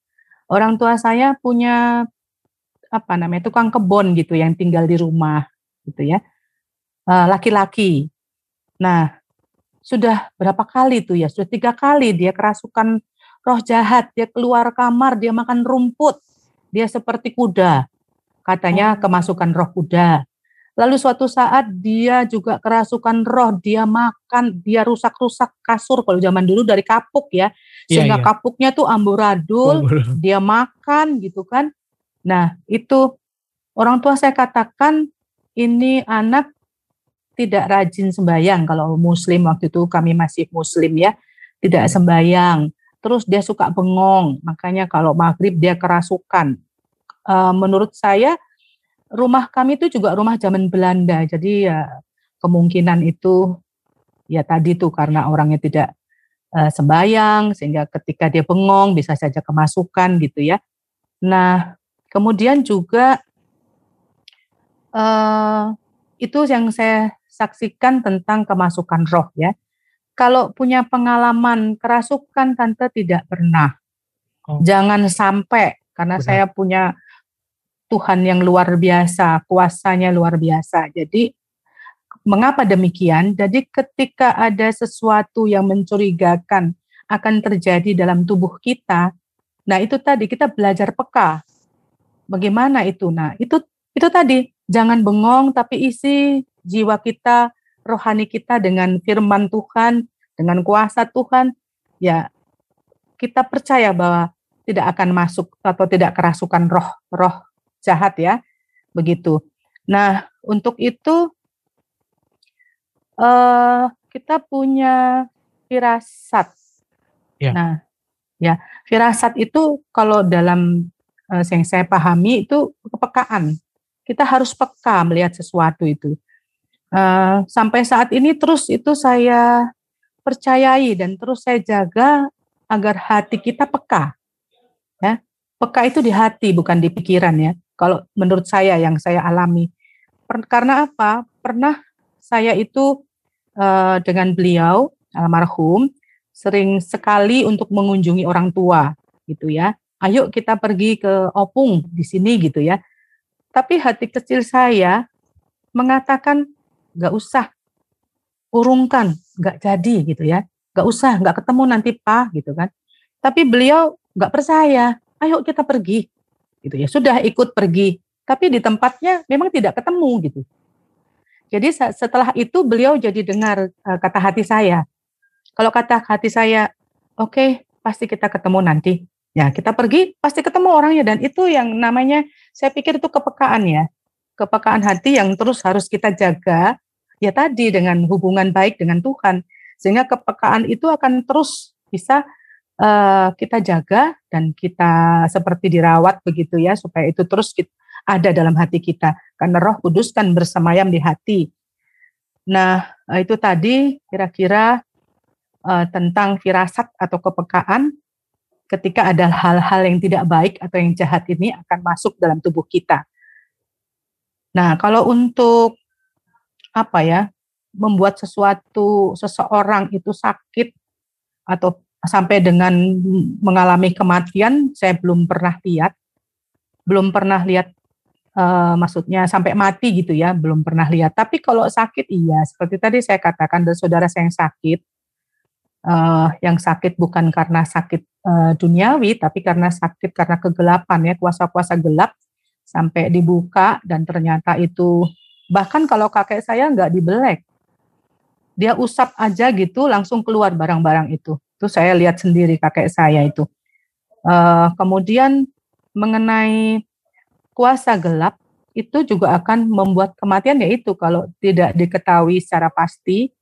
orang tua saya punya apa namanya tukang kebun gitu yang tinggal di rumah gitu ya Eh, laki-laki. Nah sudah berapa kali tuh ya sudah tiga kali dia kerasukan roh jahat dia keluar kamar dia makan rumput dia seperti kuda katanya kemasukan roh kuda lalu suatu saat dia juga kerasukan roh dia makan dia rusak-rusak kasur kalau zaman dulu dari kapuk ya Iya, sehingga iya. kapuknya tuh amburadul dia makan gitu kan. Nah, itu orang tua saya katakan ini anak tidak rajin sembahyang kalau muslim waktu itu kami masih muslim ya, tidak sembahyang. Terus dia suka bengong, makanya kalau maghrib dia kerasukan. Eh, menurut saya rumah kami itu juga rumah zaman Belanda, jadi ya kemungkinan itu ya tadi tuh karena orangnya tidak eh, sembayang sehingga ketika dia bengong bisa saja kemasukan gitu ya. Nah, kemudian juga eh itu yang saya saksikan tentang kemasukan roh ya. Kalau punya pengalaman kerasukan tante tidak pernah. Oh. Jangan sampai karena Benar. saya punya Tuhan yang luar biasa, kuasanya luar biasa. Jadi mengapa demikian? Jadi ketika ada sesuatu yang mencurigakan akan terjadi dalam tubuh kita, nah itu tadi kita belajar peka. Bagaimana itu? Nah, itu itu tadi jangan bengong tapi isi jiwa kita, rohani kita dengan firman Tuhan, dengan kuasa Tuhan, ya kita percaya bahwa tidak akan masuk atau tidak kerasukan roh-roh jahat ya. Begitu. Nah, untuk itu uh, kita punya firasat. Ya. Nah, ya, firasat itu kalau dalam uh, yang saya pahami itu kepekaan. Kita harus peka melihat sesuatu itu. Uh, sampai saat ini terus itu saya percayai dan terus saya jaga agar hati kita peka. Ya, peka itu di hati bukan di pikiran ya. Kalau menurut saya yang saya alami. Per, karena apa? Pernah saya itu uh, dengan beliau almarhum sering sekali untuk mengunjungi orang tua gitu ya. Ayo kita pergi ke Opung di sini gitu ya. Tapi hati kecil saya mengatakan nggak usah urungkan, nggak jadi gitu ya, nggak usah, nggak ketemu nanti pak gitu kan. Tapi beliau nggak percaya, ayo kita pergi, gitu ya. Sudah ikut pergi, tapi di tempatnya memang tidak ketemu gitu. Jadi setelah itu beliau jadi dengar uh, kata hati saya. Kalau kata hati saya, oke okay, pasti kita ketemu nanti. Ya kita pergi pasti ketemu orangnya. Dan itu yang namanya saya pikir itu kepekaan ya. Kepekaan hati yang terus harus kita jaga ya tadi dengan hubungan baik dengan Tuhan. Sehingga kepekaan itu akan terus bisa uh, kita jaga dan kita seperti dirawat begitu ya supaya itu terus kita, ada dalam hati kita. Karena Roh Kudus kan bersemayam di hati. Nah, eh, itu tadi kira-kira uh, tentang firasat atau kepekaan ketika ada hal-hal yang tidak baik atau yang jahat ini akan masuk dalam tubuh kita. Nah, kalau untuk apa ya, membuat sesuatu seseorang itu sakit atau sampai dengan mengalami kematian, saya belum pernah lihat. Belum pernah lihat uh, maksudnya sampai mati gitu ya, belum pernah lihat. Tapi kalau sakit iya, seperti tadi saya katakan saudara saya yang sakit uh, yang sakit bukan karena sakit uh, duniawi, tapi karena sakit karena kegelapan ya, kuasa-kuasa gelap sampai dibuka dan ternyata itu bahkan kalau kakek saya nggak dibelek. Dia usap aja gitu langsung keluar barang-barang itu. Itu saya lihat sendiri kakek saya itu. Uh, kemudian mengenai kuasa gelap itu juga akan membuat kematian yaitu kalau tidak diketahui secara pasti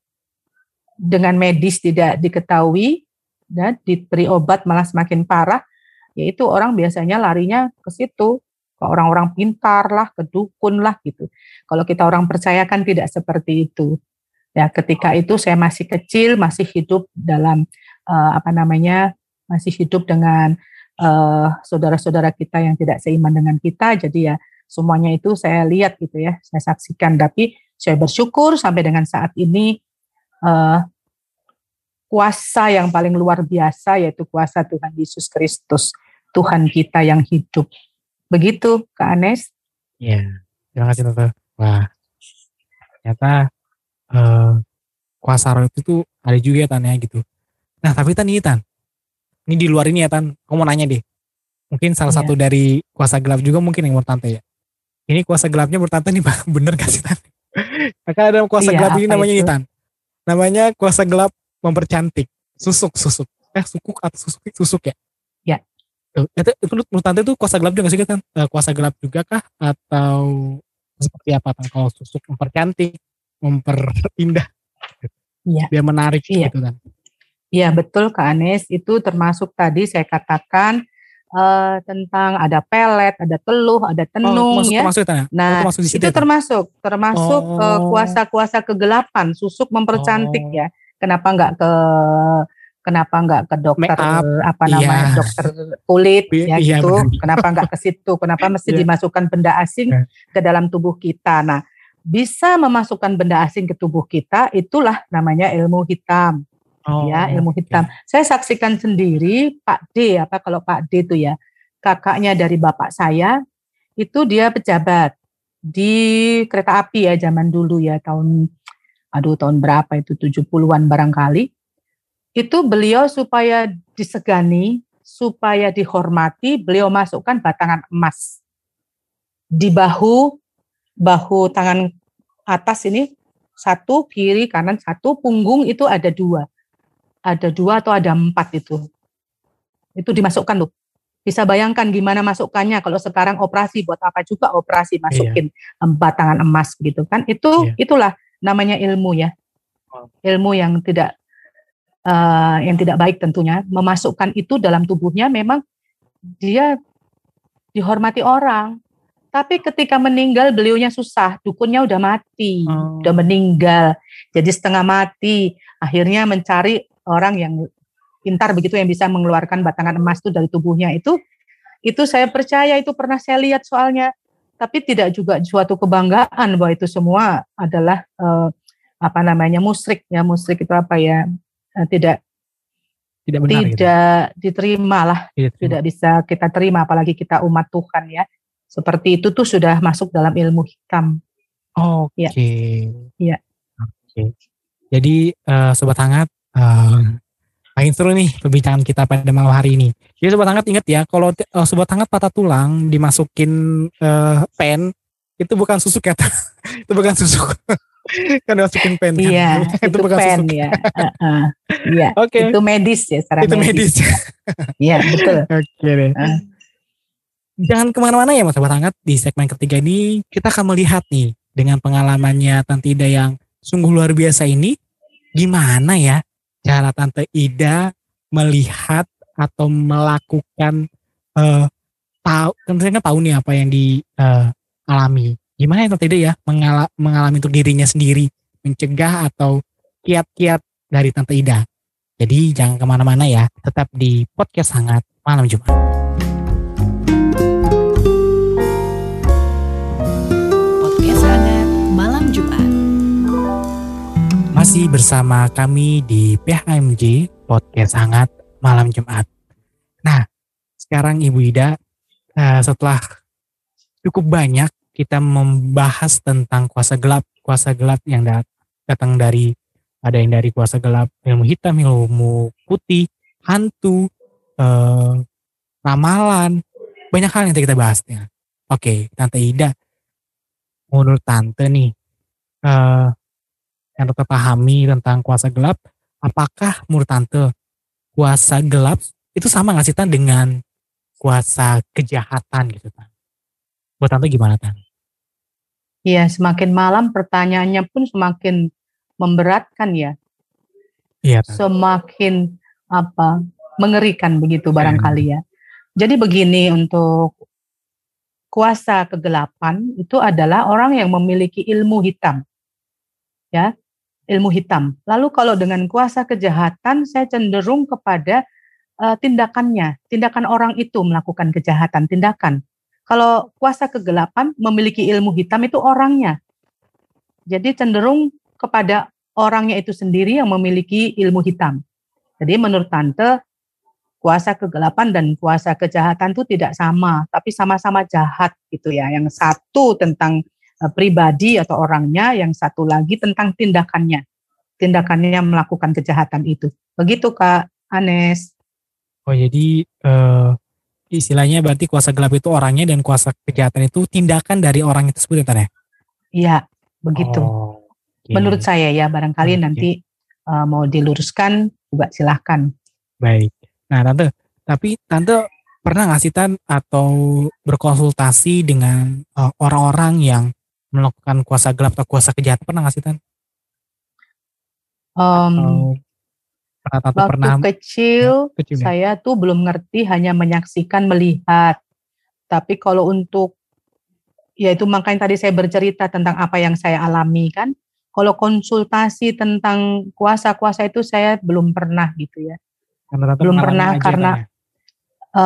dengan medis tidak diketahui dan diberi obat malah semakin parah yaitu orang biasanya larinya ke situ ke orang-orang pintar lah, ke dukun lah gitu. Kalau kita orang percaya kan tidak seperti itu. Ya, ketika itu saya masih kecil, masih hidup dalam uh, apa namanya, masih hidup dengan saudara saudara-saudara kita yang tidak seiman dengan kita. Jadi ya semuanya itu saya lihat gitu ya, saya saksikan. Tapi saya bersyukur sampai dengan saat ini uh, kuasa yang paling luar biasa yaitu kuasa Tuhan Yesus Kristus, Tuhan kita yang hidup Begitu Kak Anes. Iya, terima kasih Tante. Wah, ternyata uh, kuasa roh itu tuh ada juga ya Tan ya gitu. Nah tapi Tan ini Tan, ini di luar ini ya Tan, kamu mau nanya deh. Mungkin salah yeah. satu dari kuasa gelap juga mungkin yang menurut Tante ya. Ini kuasa gelapnya menurut Tante nih bener gak sih Tan? Maka ada kuasa iya, gelap ini namanya ini Tan. Namanya kuasa gelap mempercantik. Susuk, susuk. Eh sukuk atau susuk, susuk ya? itu menurut, menurut tante itu kuasa gelap juga sih kan? Kuasa gelap juga kah? Atau seperti apa kan? Kalau susuk mempercantik, memperindah, iya. biar menarik iya. gitu kan? Iya betul Kak Anes, itu termasuk tadi saya katakan uh, tentang ada pelet, ada teluh, ada oh, tenung oh, ya. Termasuk, ya? nah, oh, termasuk itu ya, termasuk termasuk oh. uh, kuasa-kuasa kegelapan, susuk mempercantik oh. ya. Kenapa nggak ke kenapa nggak ke dokter up, apa namanya iya. dokter kulit ya iya, gitu benar. kenapa nggak ke situ kenapa mesti yeah. dimasukkan benda asing yeah. ke dalam tubuh kita nah bisa memasukkan benda asing ke tubuh kita, itulah namanya ilmu hitam. Oh, ya, ilmu hitam. Saya saksikan sendiri Pak D, apa kalau Pak D itu ya, kakaknya dari bapak saya, itu dia pejabat di kereta api ya zaman dulu ya tahun aduh tahun berapa itu 70-an barangkali. Itu beliau supaya disegani, supaya dihormati, beliau masukkan batangan emas di bahu bahu tangan atas ini satu kiri kanan satu punggung itu ada dua ada dua atau ada empat itu. Itu dimasukkan loh. Bisa bayangkan gimana masukkannya kalau sekarang operasi buat apa juga operasi masukin em, batangan emas gitu kan. Itu Iya. itulah namanya ilmu ya. Ilmu yang tidak eh, yang tidak baik tentunya. Memasukkan itu dalam tubuhnya memang dia dihormati orang. Tapi ketika meninggal beliaunya susah dukunnya udah mati Oh. udah meninggal. Jadi setengah mati akhirnya mencari orang yang pintar begitu yang bisa mengeluarkan batangan emas itu dari tubuhnya itu itu saya percaya itu pernah saya lihat soalnya tapi tidak juga suatu kebanggaan bahwa itu semua adalah eh, apa namanya musrik ya musrik itu apa ya eh, tidak Tidak benar gitu. tidak diterima lah Tidak terima. tidak bisa kita terima apalagi kita umat Tuhan ya seperti itu tuh sudah masuk dalam ilmu hitam Oke. Ya. Iya. Oke. Jadi eh, sobat hangat, eh, makin seru nih perbincangan kita pada malam hari ini. Jadi sobat hangat ingat ya, kalau eh, sobat hangat patah tulang dimasukin eh, pen itu bukan susuk ya, Tan? itu bukan susuk. kan dimasukin pen kan. iya itu, itu, bukan pen susuk. ya Heeh. iya Oke. itu medis ya secara Itu medis. iya betul Oke deh. Ah. Jangan ke mana-mana ya mas sobat hangat. Di segmen ketiga ini kita akan melihat nih dengan pengalamannya Tante Ida yang sungguh luar biasa ini. Gimana ya cara Tante Ida melihat atau melakukan eh tahu kan tahu nih apa yang dialami. Gimana ya Tante Ida ya mengala- mengalami untuk dirinya sendiri mencegah atau kiat-kiat dari Tante Ida. Jadi jangan ke mana-mana ya, tetap di podcast hangat malam Jumat. Masih bersama kami di PHMJ Podcast Hangat Malam Jumat. Nah, sekarang Ibu Ida, eh, setelah cukup banyak kita membahas tentang kuasa gelap, kuasa gelap yang dat- datang dari ada yang dari kuasa gelap ilmu hitam, ilmu putih, hantu, eh, ramalan, banyak hal yang kita bahas. Ya. Oke, Tante Ida, menurut Tante nih, eh, yang Tante pahami tentang kuasa gelap, apakah menurut Tante kuasa gelap itu sama nggak sih Tan dengan kuasa kejahatan gitu Tan? Buat Tante gimana Tan? Iya, semakin malam pertanyaannya pun semakin memberatkan ya, Iya semakin apa mengerikan begitu barangkali ya. Jadi begini untuk kuasa kegelapan itu adalah orang yang memiliki ilmu hitam, ya ilmu hitam. Lalu kalau dengan kuasa kejahatan saya cenderung kepada eh, tindakannya, tindakan orang itu melakukan kejahatan, tindakan. Kalau kuasa kegelapan memiliki ilmu hitam itu orangnya. Jadi cenderung kepada orangnya itu sendiri yang memiliki ilmu hitam. Jadi menurut tante kuasa kegelapan dan kuasa kejahatan itu tidak sama, tapi sama-sama jahat gitu ya. Yang satu tentang pribadi atau orangnya, yang satu lagi tentang tindakannya. Tindakannya melakukan kejahatan itu. Begitu Kak Anes. Oh jadi eh, istilahnya berarti kuasa gelap itu orangnya dan kuasa kejahatan itu tindakan dari orang itu tersebut ya Tan ya? Iya, begitu. Oh, oke. Menurut saya ya, barangkali Oke. nanti eh, mau diluruskan juga silahkan. Baik. Nah Tante, tapi Tante pernah nggak sih Tan atau berkonsultasi dengan eh, orang-orang yang melakukan kuasa gelap atau kuasa kejahatan pernah nggak sih Tan? Em, Atau pernah Tante waktu pernah kecil kecil ya? saya tuh belum ngerti hanya menyaksikan melihat tapi kalau untuk ya itu makanya tadi saya bercerita tentang apa yang saya alami kan kalau konsultasi tentang kuasa-kuasa itu saya belum pernah gitu ya Karena belum pernah aja karena kan ya?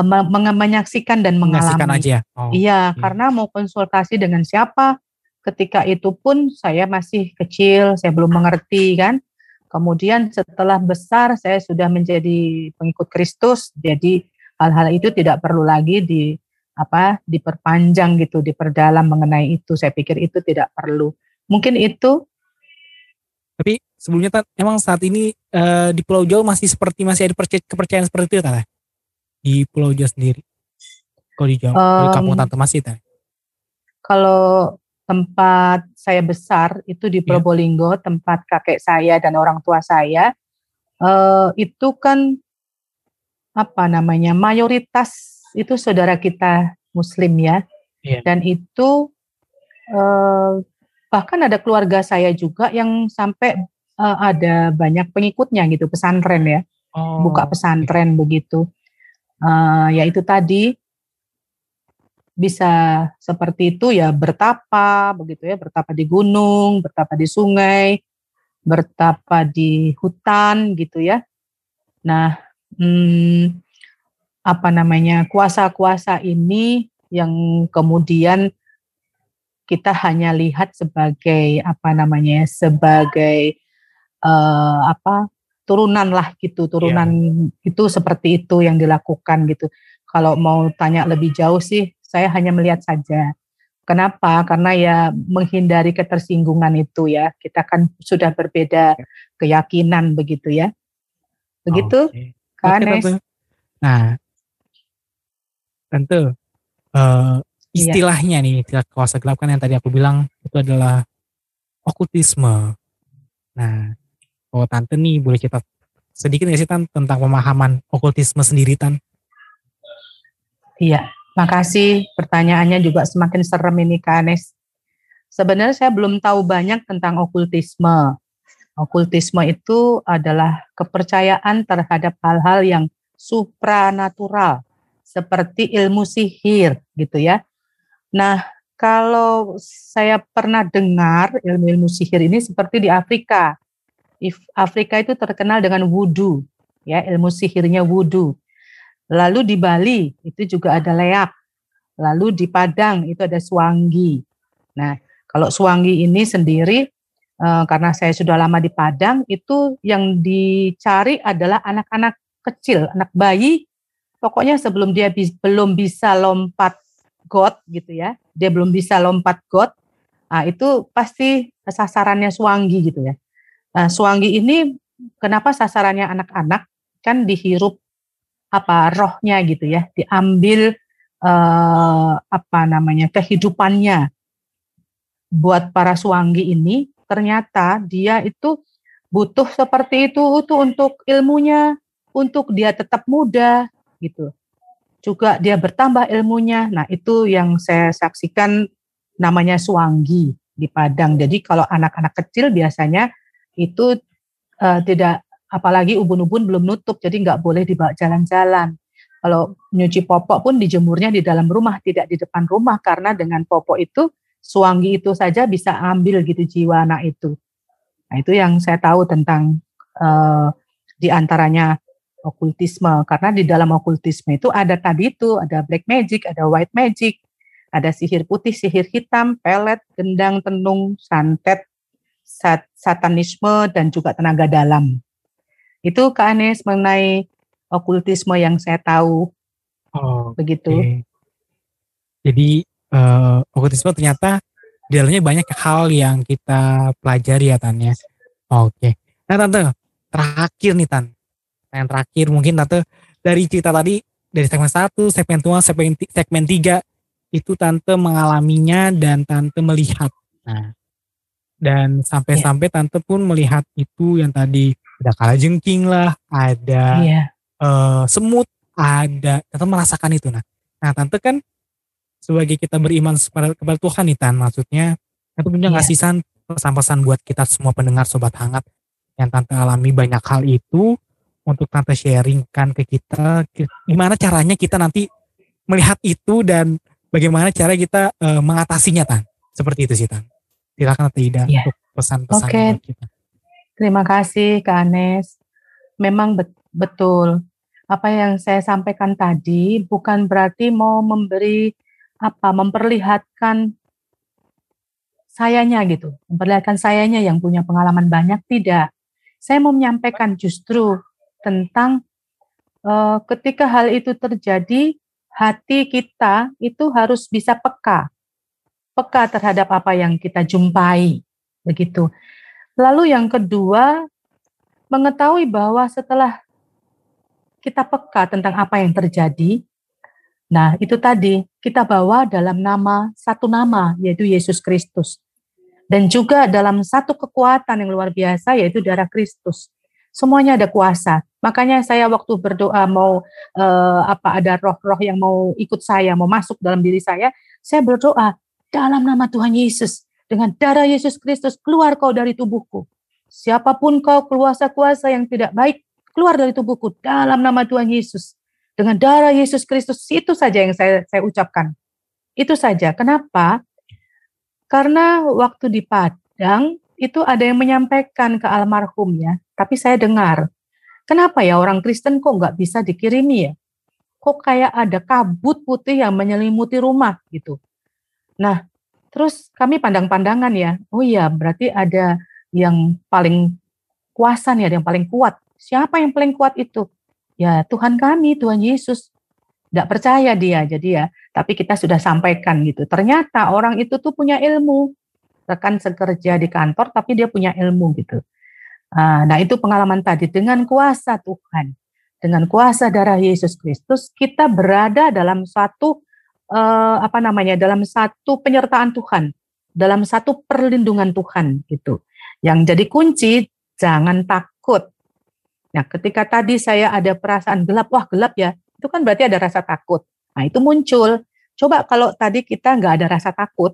Menge- menyaksikan dan Menyaksikan mengalami aja ya? Oh, iya karena mau konsultasi dengan siapa ketika itu pun saya masih kecil, saya belum mengerti kan. Kemudian setelah besar saya sudah menjadi pengikut Kristus, jadi hal-hal itu tidak perlu lagi di apa diperpanjang gitu, diperdalam mengenai itu. Saya pikir itu tidak perlu. Mungkin itu. Tapi sebelumnya Tan, emang saat ini uh, di Pulau Jawa masih seperti masih ada kepercayaan seperti itu Tan? Di Pulau Jawa sendiri. Kalau di Jawa, um, di kampung Tante masih Tan. Kalau tempat saya besar itu di iya. Probolinggo, yeah. tempat kakek saya dan orang tua saya, uh, itu kan apa namanya mayoritas itu saudara kita Muslim ya, yeah. dan itu uh, bahkan ada keluarga saya juga yang sampai uh, ada banyak pengikutnya gitu pesantren ya, oh. buka pesantren okay. begitu. Uh, ya itu tadi bisa seperti itu ya bertapa begitu ya bertapa di gunung bertapa di sungai bertapa di hutan gitu ya nah hmm, apa namanya kuasa-kuasa ini yang kemudian kita hanya lihat sebagai apa namanya sebagai uh, apa turunan lah gitu turunan yeah. itu seperti itu yang dilakukan gitu kalau mau tanya lebih jauh sih saya hanya melihat saja. Kenapa? Karena ya menghindari ketersinggungan itu ya. Kita kan sudah berbeda keyakinan begitu ya. Begitu, okay. Kak okay, Nah, tentu uh, istilahnya iya. nih istilah kuasa gelap kan yang tadi aku bilang itu adalah okultisme. Nah, kalau tante nih boleh cerita sedikit nggak sih tan tentang pemahaman okultisme sendiri tan? Iya, Makasih, pertanyaannya juga semakin serem ini Kak Anes. Sebenarnya saya belum tahu banyak tentang okultisme. Okultisme itu adalah kepercayaan terhadap hal-hal yang supranatural, seperti ilmu sihir gitu ya. Nah, kalau saya pernah dengar ilmu-ilmu sihir ini seperti di Afrika. Afrika itu terkenal dengan wudhu, ya ilmu sihirnya wudhu. Lalu di Bali itu juga ada leak. Lalu di Padang itu ada suanggi. Nah, kalau suanggi ini sendiri eh, karena saya sudah lama di Padang itu yang dicari adalah anak-anak kecil, anak bayi. Pokoknya sebelum dia bi belum bisa lompat got gitu ya, dia belum bisa lompat got. Nah, itu pasti sasarannya suanggi gitu ya. Nah, suanggi ini kenapa sasarannya anak-anak? Kan dihirup apa rohnya gitu ya diambil eh, apa namanya kehidupannya. Buat para suanggi ini ternyata dia itu butuh seperti itu itu untuk ilmunya untuk dia tetap muda gitu. Juga dia bertambah ilmunya. Nah itu yang saya saksikan namanya suanggi di Padang. Jadi kalau anak-anak kecil biasanya itu uh, tidak apalagi ubun-ubun belum nutup jadi nggak boleh dibawa jalan-jalan. Kalau nyuci popok pun dijemurnya di dalam rumah tidak di depan rumah karena dengan popok itu suanggi itu saja bisa ambil gitu jiwa anak itu. Nah itu yang saya tahu tentang uh, di antaranya okultisme. Karena di dalam okultisme itu ada tadi itu ada black magic ada white magic ada sihir putih, sihir hitam, pelet, gendang, tenung, santet, sat, satanisme, dan juga tenaga dalam. Itu Kak Anies mengenai okultisme yang saya tahu. Oh, begitu. Okay. Jadi uh, okultisme ternyata di dalamnya banyak hal yang kita pelajari ya Tan ya. Oke. Okay. Nah Tante, terakhir nih Tan. Yang terakhir mungkin Tante dari cerita tadi dari segmen 1, segmen 2, segmen, segmen 3 itu Tante mengalaminya dan Tante melihat. Nah, dan sampai-sampai yeah. Tante pun melihat itu yang tadi ada kala jengking lah, ada yeah. Iya. uh, semut, ada kita merasakan itu nah. Nah tante kan sebagai kita beriman kepada, kepada Tuhan nih tan, maksudnya itu punya yeah. ngasih pesan-pesan buat kita semua pendengar sobat hangat yang tante alami banyak hal itu untuk tante sharingkan ke kita gimana caranya kita nanti melihat itu dan bagaimana cara kita uh, mengatasinya tan seperti itu sih tan silakan tidak yeah. untuk pesan-pesan okay. buat kita Terima kasih Kak Anes. Memang bet betul. Apa yang saya sampaikan tadi bukan berarti mau memberi apa memperlihatkan sayanya gitu, memperlihatkan sayanya yang punya pengalaman banyak tidak. Saya mau menyampaikan justru tentang uh, ketika hal itu terjadi, hati kita itu harus bisa peka, peka terhadap apa yang kita jumpai, begitu. Lalu yang kedua, mengetahui bahwa setelah kita peka tentang apa yang terjadi, nah itu tadi kita bawa dalam nama satu nama yaitu Yesus Kristus dan juga dalam satu kekuatan yang luar biasa yaitu darah Kristus. Semuanya ada kuasa. Makanya saya waktu berdoa mau uh, apa ada roh-roh yang mau ikut saya, mau masuk dalam diri saya, saya berdoa dalam nama Tuhan Yesus dengan darah Yesus Kristus keluar kau dari tubuhku. Siapa pun kau kuasa-kuasa yang tidak baik keluar dari tubuhku dalam nama Tuhan Yesus. Dengan darah Yesus Kristus itu saja yang saya saya ucapkan. Itu saja. Kenapa? Karena waktu di Padang itu ada yang menyampaikan ke almarhum ya, tapi saya dengar, kenapa ya orang Kristen kok nggak bisa dikirimi ya? Kok kayak ada kabut putih yang menyelimuti rumah gitu. Nah, terus kami pandang-pandangan ya, oh iya berarti ada yang paling kuasa nih, ada yang paling kuat. Siapa yang paling kuat itu? Ya Tuhan kami, Tuhan Yesus. Tidak percaya dia, jadi ya tapi kita sudah sampaikan gitu. Ternyata orang itu tuh punya ilmu, rekan sekerja di kantor, tapi dia punya ilmu gitu. Ah, nah itu pengalaman tadi dengan kuasa Tuhan, dengan kuasa darah Yesus Kristus, kita berada dalam satu uh, apa namanya, dalam satu penyertaan Tuhan, dalam satu perlindungan Tuhan gitu. Yang jadi kunci jangan takut. Nah, ketika tadi saya ada perasaan gelap, wah gelap ya, itu kan berarti ada rasa takut. Nah itu muncul. Coba kalau tadi kita nggak ada rasa takut,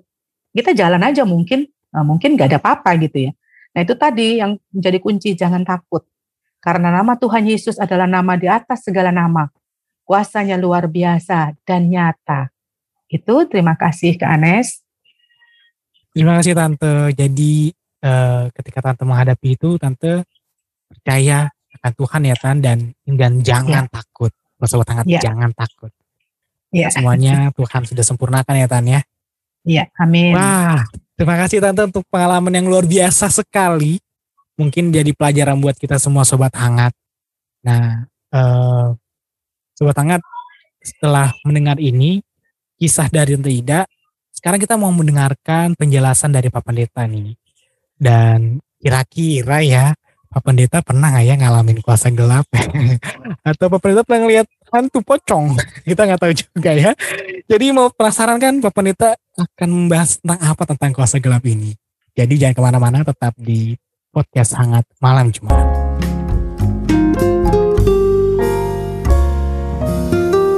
kita jalan aja mungkin, nah, mungkin nggak ada apa-apa gitu ya. Nah itu tadi yang menjadi kunci, jangan takut. Karena nama Tuhan Yesus adalah nama di atas segala nama. Kuasanya luar biasa dan nyata. Itu terima kasih ke Anes. Terima kasih Tante. Jadi eh, ketika Tante menghadapi itu, Tante percaya akan Tuhan ya Tan dan dan jangan ya. takut. Sobat hangat, ya. jangan takut. Ya. Semuanya Tuhan sudah sempurnakan ya Tan ya. Iya, amin. Wah, terima kasih Tante untuk pengalaman yang luar biasa sekali. Mungkin jadi pelajaran buat kita semua sobat hangat. Nah, eh, sobat hangat setelah mendengar ini kisah dari Tante Ida, sekarang kita mau mendengarkan penjelasan dari Pak Pendeta nih. Dan kira-kira ya Pak Pendeta pernah nggak ya ngalamin kuasa gelap? Atau Pak Pendeta pernah ngeliat hantu pocong? Kita nggak tahu juga ya. Jadi mau penasaran kan Pak Pendeta akan membahas tentang apa tentang kuasa gelap ini. Jadi jangan ke mana-mana tetap di podcast hangat malam Jumat.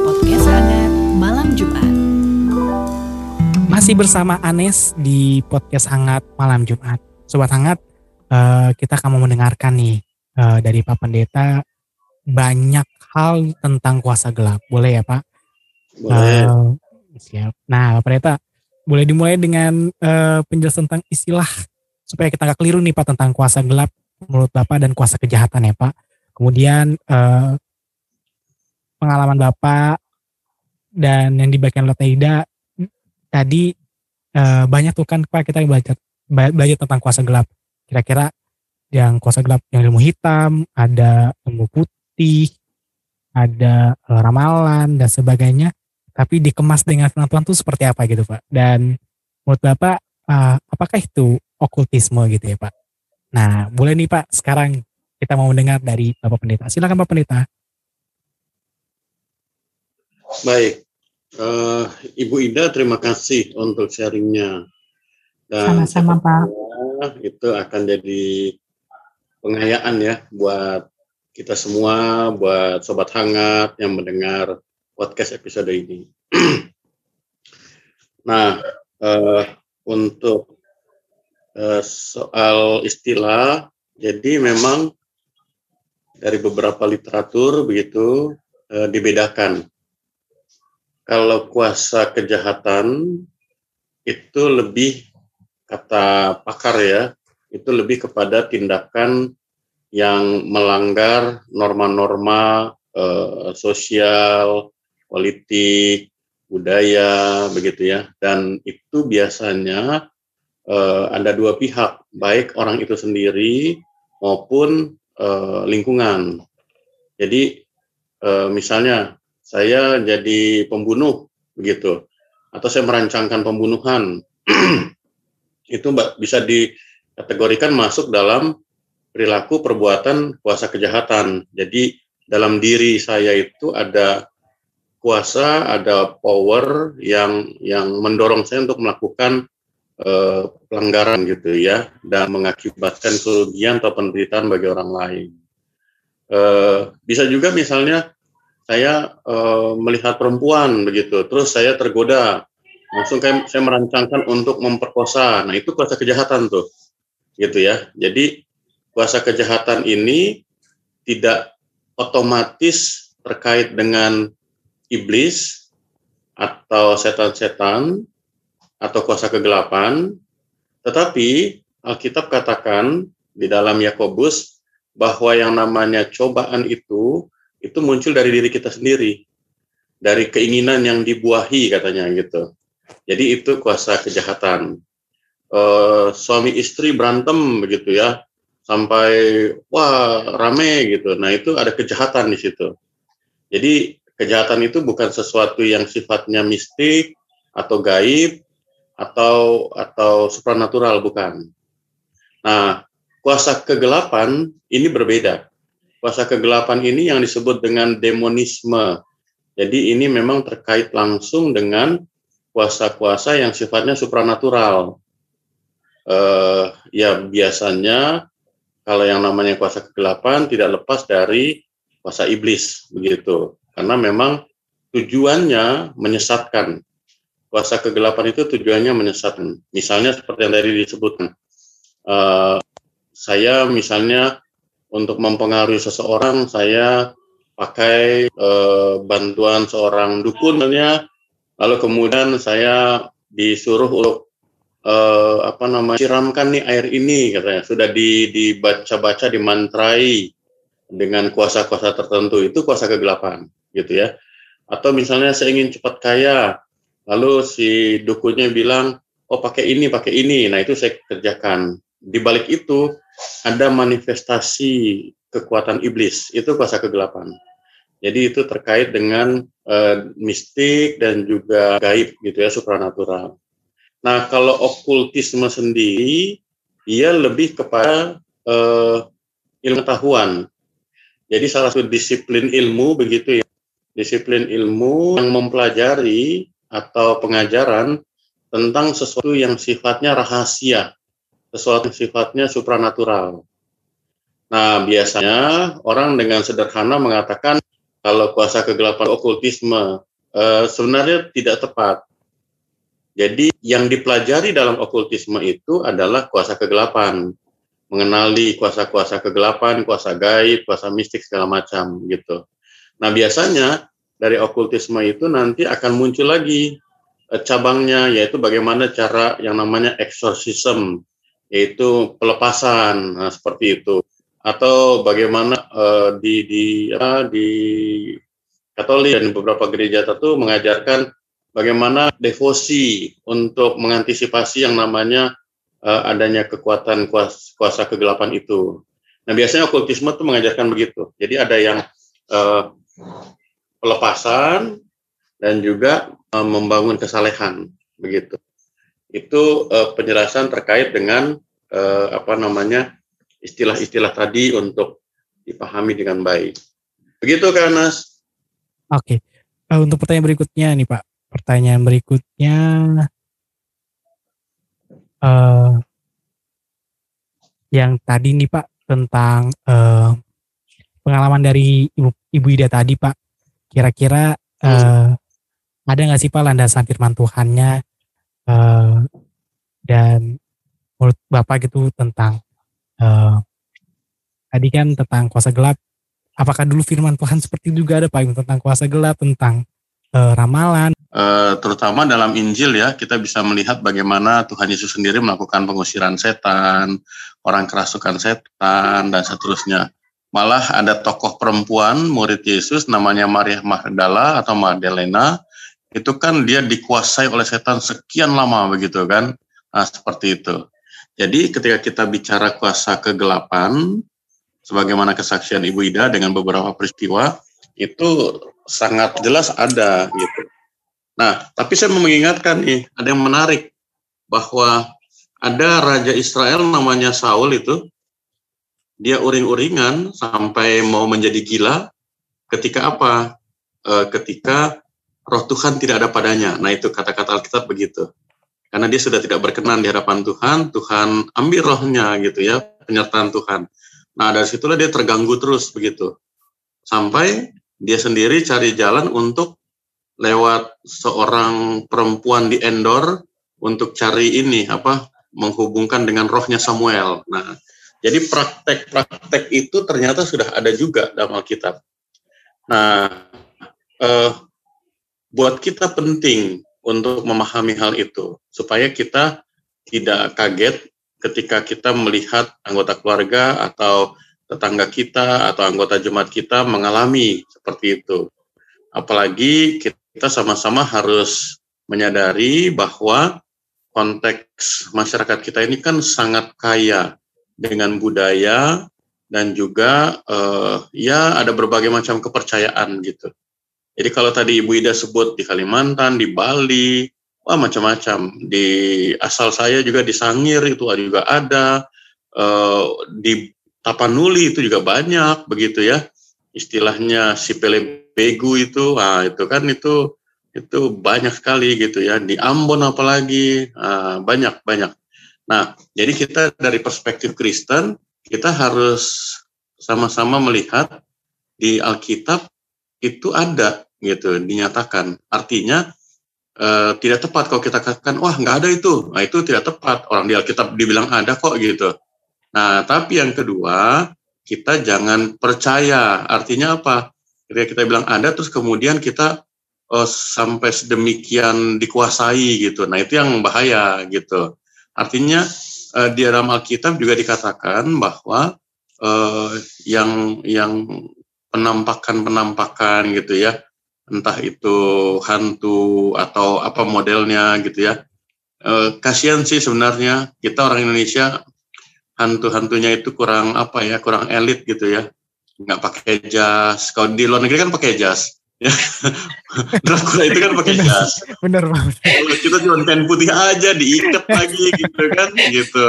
Podcast hangat malam Jumat. Masih bersama Anes di podcast hangat malam Jumat. Sobat hangat, uh, kita akan mendengarkan nih uh, dari Pak Pendeta banyak hal tentang kuasa gelap. Boleh ya Pak? Boleh. Uh, siap. Nah Pak Pendeta, boleh dimulai dengan uh, penjelasan tentang istilah supaya kita nggak keliru nih Pak tentang kuasa gelap menurut Bapak dan kuasa kejahatan ya Pak. Kemudian uh, pengalaman Bapak dan yang dibagikan oleh Taida tadi uh, banyak tuh kan Pak kita belajar belajar tentang kuasa gelap kira-kira yang kuasa gelap yang ilmu hitam, ada ilmu putih, ada ramalan dan sebagainya, tapi dikemas dengan firman Tuhan itu seperti apa gitu Pak? Dan menurut Bapak, uh, apakah itu okultisme gitu ya Pak? Nah, boleh nih Pak, sekarang kita mau mendengar dari Bapak Pendeta. Silakan Bapak Pendeta. Baik, uh, Ibu Ida terima kasih untuk sharingnya. Sama-sama Pak itu akan jadi pengayaan ya buat kita semua, buat sobat hangat yang mendengar podcast episode ini. nah, uh, untuk uh, soal istilah, jadi memang dari beberapa literatur begitu uh, dibedakan. Kalau kuasa kejahatan itu lebih kata pakar ya, itu lebih kepada tindakan yang melanggar norma-norma eh, sosial, politik, budaya, begitu ya. Dan itu biasanya uh, ada dua pihak, baik orang itu sendiri maupun uh, lingkungan. Jadi uh, misalnya saya jadi pembunuh begitu, atau saya merancangkan pembunuhan, itu bisa dikategorikan masuk dalam perilaku perbuatan kuasa kejahatan. Jadi dalam diri saya itu ada kuasa, ada power yang yang mendorong saya untuk melakukan uh, pelanggaran gitu ya dan mengakibatkan kerugian atau penderitaan bagi orang lain. Uh, bisa juga misalnya saya uh, melihat perempuan begitu, terus saya tergoda, langsung kayak saya merancangkan untuk memperkosa. Nah itu kuasa kejahatan tuh, gitu ya. Jadi kuasa kejahatan ini tidak otomatis terkait dengan iblis atau setan-setan atau kuasa kegelapan, tetapi Alkitab katakan di dalam Yakobus bahwa yang namanya cobaan itu itu muncul dari diri kita sendiri, dari keinginan yang dibuahi katanya gitu. Jadi itu kuasa kejahatan. E, suami istri berantem begitu ya, sampai wah rame gitu. Nah itu ada kejahatan di situ. Jadi kejahatan itu bukan sesuatu yang sifatnya mistik atau gaib atau atau supranatural bukan. Nah kuasa kegelapan ini berbeda kuasa kegelapan ini yang disebut dengan demonisme. Jadi ini memang terkait langsung dengan kuasa-kuasa yang sifatnya supranatural. Uh, ya biasanya kalau yang namanya kuasa kegelapan tidak lepas dari kuasa iblis begitu. Karena memang tujuannya menyesatkan. Kuasa kegelapan itu tujuannya menyesatkan. Misalnya seperti yang tadi disebutkan. Uh, saya misalnya untuk mempengaruhi seseorang saya pakai e, bantuan seorang dukun lalu kemudian saya disuruh untuk e, apa namanya siramkan nih air ini katanya. Sudah di, dibaca-baca dimantrai dengan kuasa-kuasa tertentu. Itu kuasa kegelapan gitu ya. Atau misalnya saya ingin cepat kaya lalu si dukunnya bilang oh pakai ini pakai ini. Nah itu saya kerjakan. Di balik itu ada manifestasi kekuatan iblis, itu kuasa kegelapan. Jadi itu terkait dengan uh, mistik dan juga gaib gitu ya, supranatural. Nah, kalau okultisme sendiri, ia lebih kepada uh, ilmu pengetahuan. Jadi salah satu disiplin ilmu begitu ya, disiplin ilmu yang mempelajari atau pengajaran tentang sesuatu yang sifatnya rahasia, sesuatu yang sifatnya supranatural. Nah, biasanya orang dengan sederhana mengatakan kalau kuasa kegelapan okultisme eh, sebenarnya tidak tepat. Jadi yang dipelajari dalam okultisme itu adalah kuasa kegelapan, mengenali kuasa-kuasa kegelapan, kuasa gaib, kuasa mistik segala macam gitu. Nah, biasanya dari okultisme itu nanti akan muncul lagi eh, cabangnya yaitu bagaimana cara yang namanya exorcism yaitu pelepasan nah, seperti itu atau bagaimana uh, di di uh, di Katolik dan beberapa gereja tertentu mengajarkan bagaimana devosi untuk mengantisipasi yang namanya uh, adanya kekuatan kuasa, kuasa kegelapan itu. Nah biasanya okultisme itu mengajarkan begitu. Jadi ada yang uh, pelepasan dan juga uh, membangun kesalehan begitu itu uh, penjelasan terkait dengan uh, apa namanya istilah-istilah tadi untuk dipahami dengan baik. Begitu kan, Nas? Oke. Uh, untuk pertanyaan berikutnya nih, Pak. Pertanyaan berikutnya uh, yang tadi nih, Pak, tentang uh, pengalaman dari Ibu, Ibu Ida tadi, Pak. Kira-kira uh, ada nggak sih Pak landasan firman Tuhannya uh, dan menurut bapak gitu tentang uh, tadi kan tentang kuasa gelap apakah dulu firman Tuhan seperti juga ada pak? Tentang kuasa gelap tentang uh, ramalan. Uh, terutama dalam Injil ya kita bisa melihat bagaimana Tuhan Yesus sendiri melakukan pengusiran setan orang kerasukan setan dan seterusnya. Malah ada tokoh perempuan murid Yesus namanya Maria Magdala atau Magdalena itu kan dia dikuasai oleh setan sekian lama begitu kan Nah, seperti itu. Jadi ketika kita bicara kuasa kegelapan, sebagaimana kesaksian Ibu Ida dengan beberapa peristiwa, itu sangat jelas ada gitu. Nah, tapi saya mengingatkan nih, ada yang menarik bahwa ada raja Israel namanya Saul itu, dia uring-uringan sampai mau menjadi gila ketika apa? E, ketika roh Tuhan tidak ada padanya. Nah itu kata-kata Alkitab begitu. Karena dia sudah tidak berkenan di hadapan Tuhan, Tuhan ambil rohnya gitu ya, penyertaan Tuhan. Nah dari situlah dia terganggu terus begitu. Sampai dia sendiri cari jalan untuk lewat seorang perempuan di Endor untuk cari ini apa menghubungkan dengan rohnya Samuel. Nah, jadi praktek-praktek itu ternyata sudah ada juga dalam Alkitab. Nah, eh, buat kita penting untuk memahami hal itu supaya kita tidak kaget ketika kita melihat anggota keluarga atau tetangga kita atau anggota jemaat kita mengalami seperti itu. Apalagi kita sama-sama harus menyadari bahwa konteks masyarakat kita ini kan sangat kaya dengan budaya dan juga uh, ya ada berbagai macam kepercayaan gitu. Jadi kalau tadi Ibu Ida sebut di Kalimantan, di Bali, wah macam-macam. Di asal saya juga di Sangir itu juga ada, uh, di Tapanuli itu juga banyak begitu ya. Istilahnya si pelebegu itu, ah itu kan itu itu banyak sekali gitu ya di Ambon apalagi uh, banyak banyak nah jadi kita dari perspektif Kristen kita harus sama-sama melihat di Alkitab itu ada gitu dinyatakan. Artinya uh, tidak tepat kalau kita katakan wah nggak ada itu. Nah itu tidak tepat. Orang di Alkitab dibilang ada kok gitu. Nah tapi yang kedua kita jangan percaya. Artinya apa? Ketika kita bilang ada terus kemudian kita oh, sampai sedemikian dikuasai gitu. Nah itu yang bahaya gitu. Artinya uh, di dalam Alkitab juga dikatakan bahwa uh, yang yang penampakan-penampakan gitu ya, entah itu hantu atau apa modelnya gitu ya. Uh, kasihan sih sebenarnya kita orang Indonesia hantu-hantunya itu kurang apa ya, kurang elit gitu ya, nggak pakai jas. Kalau di luar negeri kan pakai jas Ya. Dracula itu kan pakai jas. Bener banget. Kalau kita cuma kain putih aja diikat lagi gitu kan gitu.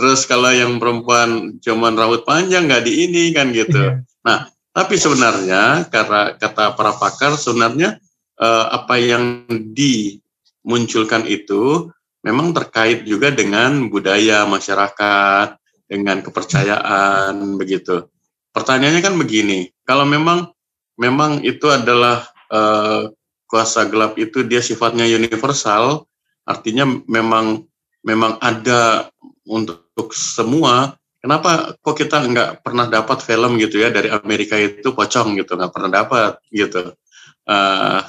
Terus kalau yang perempuan cuman rambut panjang nggak di ini kan gitu. Iya. Nah, tapi sebenarnya karena kata para pakar sebenarnya eh, apa yang dimunculkan itu memang terkait juga dengan budaya masyarakat, dengan kepercayaan begitu. Pertanyaannya kan begini, kalau memang memang itu adalah uh, kuasa gelap itu dia sifatnya universal, artinya memang memang ada untuk semua. Kenapa kok kita nggak pernah dapat film gitu ya dari Amerika itu pocong gitu nggak pernah dapat gitu. Uh,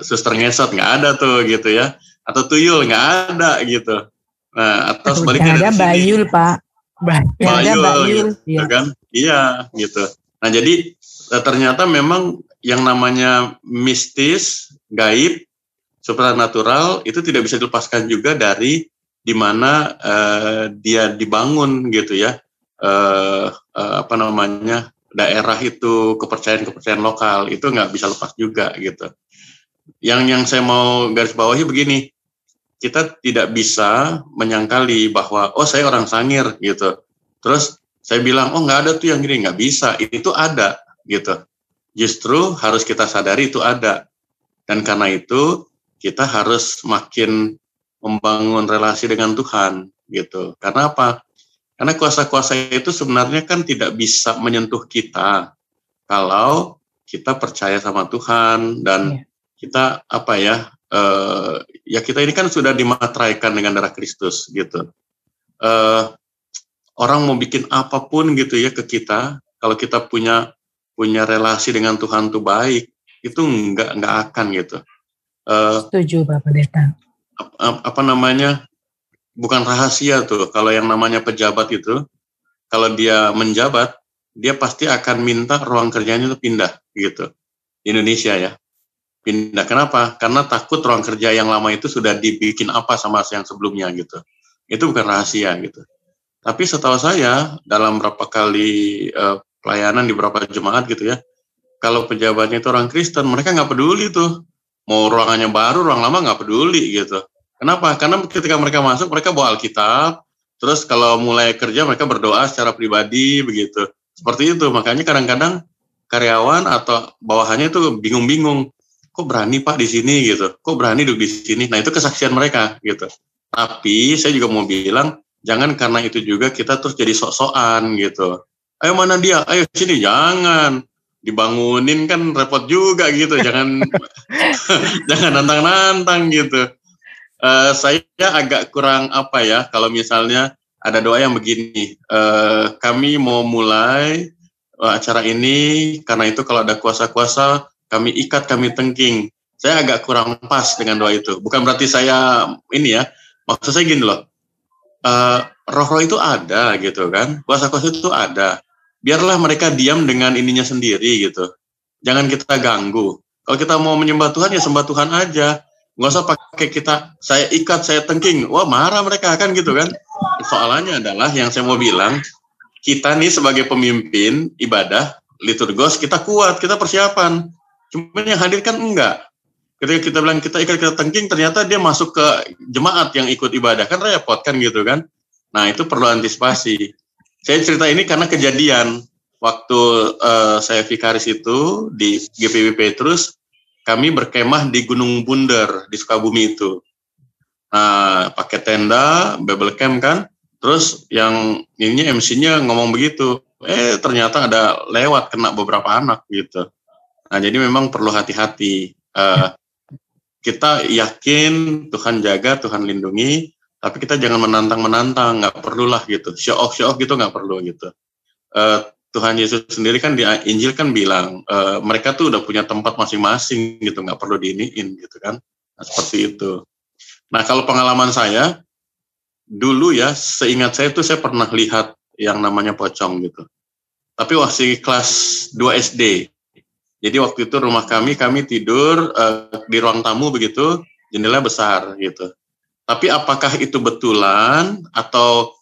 suster ngesot nggak ada tuh gitu ya atau tuyul nggak ada gitu. Nah, atau sebaliknya ada bayul pak. Bayul, bayul gitu, ya. kan? Iya gitu. Nah jadi Nah, ternyata memang yang namanya mistis, gaib, supranatural itu tidak bisa dilepaskan juga dari di mana uh, dia dibangun gitu ya. Uh, uh, apa namanya? daerah itu kepercayaan-kepercayaan lokal itu nggak bisa lepas juga gitu. Yang yang saya mau garis bawahi begini, kita tidak bisa menyangkali bahwa oh saya orang Sangir gitu. Terus saya bilang oh nggak ada tuh yang gini nggak bisa itu ada gitu. Justru harus kita sadari itu ada. Dan karena itu kita harus makin membangun relasi dengan Tuhan gitu. Karena apa? Karena kuasa-kuasa itu sebenarnya kan tidak bisa menyentuh kita kalau kita percaya sama Tuhan dan yeah. kita apa ya? Uh, ya kita ini kan sudah dimateraikan dengan darah Kristus gitu. Uh, orang mau bikin apa pun gitu ya ke kita, kalau kita punya punya relasi dengan Tuhan tuh baik, itu nggak nggak akan gitu. Uh, Setuju Bapak Pendeta. Apa, namanya? Bukan rahasia tuh. Kalau yang namanya pejabat itu, kalau dia menjabat, dia pasti akan minta ruang kerjanya itu pindah gitu. Indonesia ya. pindah. Kenapa? Karena takut ruang kerja yang lama itu sudah dibikin apa sama yang sebelumnya gitu. Itu bukan rahasia gitu. Tapi setahu saya dalam berapa kali uh, pelayanan di beberapa jemaat gitu ya, kalau pejabatnya itu orang Kristen, mereka nggak peduli tuh. Mau ruangannya baru, ruang lama nggak peduli gitu. Kenapa? Karena ketika mereka masuk, mereka bawa Alkitab, terus kalau mulai kerja mereka berdoa secara pribadi begitu. Seperti itu, makanya kadang-kadang karyawan atau bawahannya itu bingung-bingung kok berani Pak di sini gitu, kok berani duduk di sini. Nah itu kesaksian mereka gitu. Tapi saya juga mau bilang jangan karena itu juga kita terus jadi sok-sokan gitu. Ayo mana dia? Ayo sini jangan dibangunin kan repot juga gitu. Jangan jangan nantang-nantang gitu. Uh, saya agak kurang apa ya kalau misalnya ada doa yang begini. Uh, kami mau mulai acara ini karena itu kalau ada kuasa-kuasa kami ikat, kami tengking. Saya agak kurang pas dengan doa itu. Bukan berarti saya ini ya, maksud saya gini loh, uh, roh-roh itu ada gitu kan, kuasa-kuasa itu ada. Biarlah mereka diam dengan ininya sendiri gitu. Jangan kita ganggu. Kalau kita mau menyembah Tuhan ya sembah Tuhan aja. Nggak usah pakai kita, saya ikat, saya tengking. Wah marah mereka kan gitu kan. Soalnya adalah yang saya mau bilang, kita nih sebagai pemimpin ibadah, liturgos, kita kuat, kita persiapan. Cuman yang hadir kan enggak. Ketika kita bilang kita ikut kita tengking, ternyata dia masuk ke jemaat yang ikut ibadah. Kan repot kan gitu kan. Nah itu perlu antisipasi. Saya cerita ini karena kejadian waktu uh, saya vikaris itu di GPW Petrus, kami berkemah di Gunung Bunder di Sukabumi itu. Nah, pakai tenda, Bible camp kan. Terus yang ini MC-nya ngomong begitu. Eh, ternyata ada lewat kena beberapa anak gitu. Nah, jadi memang perlu hati-hati. Uh, kita yakin Tuhan jaga, Tuhan lindungi, tapi kita jangan menantang-menantang, nggak perlulah gitu. Show off, show off gitu nggak perlu gitu. Uh, Tuhan Yesus sendiri kan di Injil kan bilang uh, mereka tuh udah punya tempat masing-masing gitu, nggak perlu diiniin gitu kan. Nah, seperti itu. Nah kalau pengalaman saya dulu ya, seingat saya tuh saya pernah lihat yang namanya pocong gitu. Tapi masih kelas 2 SD. Jadi waktu itu rumah kami kami tidur uh, di ruang tamu begitu, jendela besar gitu. Tapi apakah itu betulan atau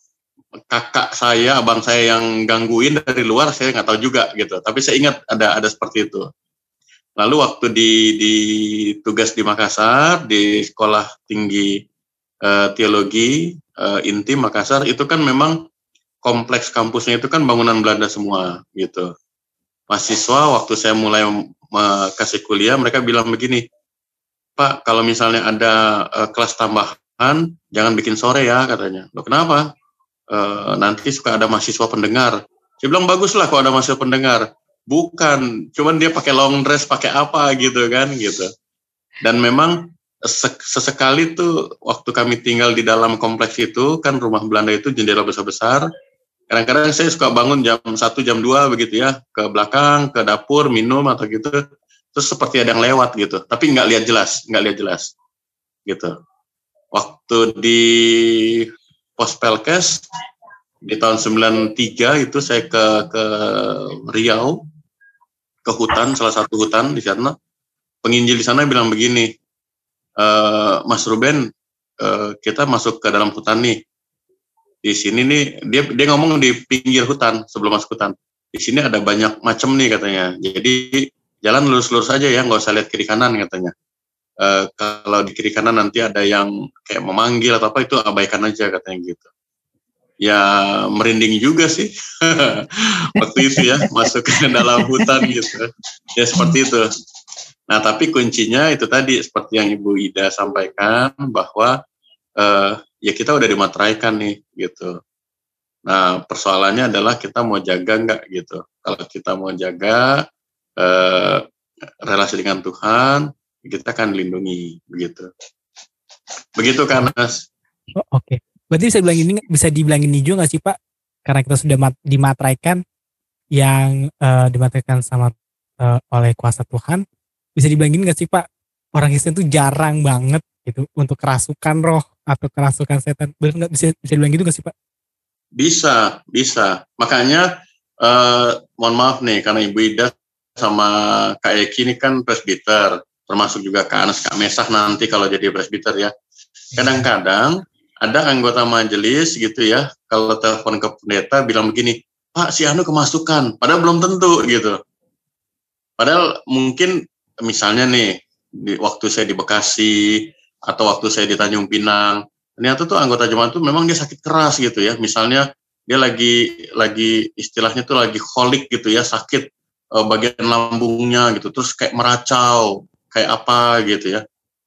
kakak saya, abang saya yang gangguin dari luar saya nggak tahu juga gitu. Tapi saya ingat ada ada seperti itu. Lalu waktu di, di tugas di Makassar di sekolah tinggi uh, teologi uh, inti Makassar itu kan memang kompleks kampusnya itu kan bangunan Belanda semua gitu mahasiswa waktu saya mulai kasih kuliah mereka bilang begini Pak kalau misalnya ada uh, kelas tambahan jangan bikin sore ya katanya. Lo kenapa? Uh, nanti suka ada mahasiswa pendengar. Saya bilang bagus lah kalau ada mahasiswa pendengar. Bukan cuman dia pakai long dress pakai apa gitu kan gitu. Dan memang sesekali tuh waktu kami tinggal di dalam kompleks itu kan rumah Belanda itu jendela besar-besar kadang-kadang saya suka bangun jam satu jam dua begitu ya ke belakang ke dapur minum atau gitu. Terus seperti ada yang lewat gitu. Tapi nggak lihat jelas nggak lihat jelas gitu waktu di pos pelkes di tahun 93 itu saya ke ke Riau ke hutan salah satu hutan di sana. Penginjil di sana bilang begini e, Mas Ruben e, kita masuk ke dalam hutan nih. Di sini nih dia dia ngomong di pinggir hutan sebelum masuk hutan. Di sini ada banyak macam nih katanya. Jadi jalan lurus-lurus saja ya nggak usah lihat kiri kanan katanya e, kalau di kiri kanan nanti ada yang kayak memanggil atau apa itu abaikan aja katanya gitu ya merinding juga sih waktu itu ya masuk ke dalam hutan gitu ya seperti itu nah tapi kuncinya itu tadi seperti yang Ibu Ida sampaikan bahwa uh, ya kita udah dimateraikan nih gitu. Nah persoalannya adalah kita mau jaga nggak gitu. Kalau kita mau jaga uh, relasi dengan Tuhan, kita akan dilindungi begitu. Begitu kan Mas? Oh, Oke, okay. berarti bisa bilang ini bisa dibilang ini juga nggak sih Pak? Karena kita sudah mat, dimateraikan yang uh, dimateraikan sama uh, oleh kuasa Tuhan, bisa dibilang ini nggak sih Pak? Orang Kristen itu jarang banget gitu untuk kerasukan roh atau kerasukan setan. Benar nggak bisa bisa bilang gitu nggak sih Pak? Bisa, bisa. Makanya eh, mohon maaf nih karena Ibu Ida sama Kak Eki ini kan presbiter. Termasuk juga Kak Anas, Kak Mesah nanti kalau jadi presbiter ya. Kadang-kadang ada anggota majelis gitu ya, kalau telepon ke pendeta bilang begini, Pak si Anu kemasukan, padahal belum tentu gitu. Padahal mungkin misalnya nih, di waktu saya di Bekasi, atau waktu saya di Tanjung Pinang, ternyata tuh anggota jemaat tuh memang dia sakit keras gitu ya, misalnya dia lagi lagi istilahnya tuh lagi kolik gitu ya, sakit uh, bagian lambungnya gitu, terus kayak meracau, kayak apa gitu ya.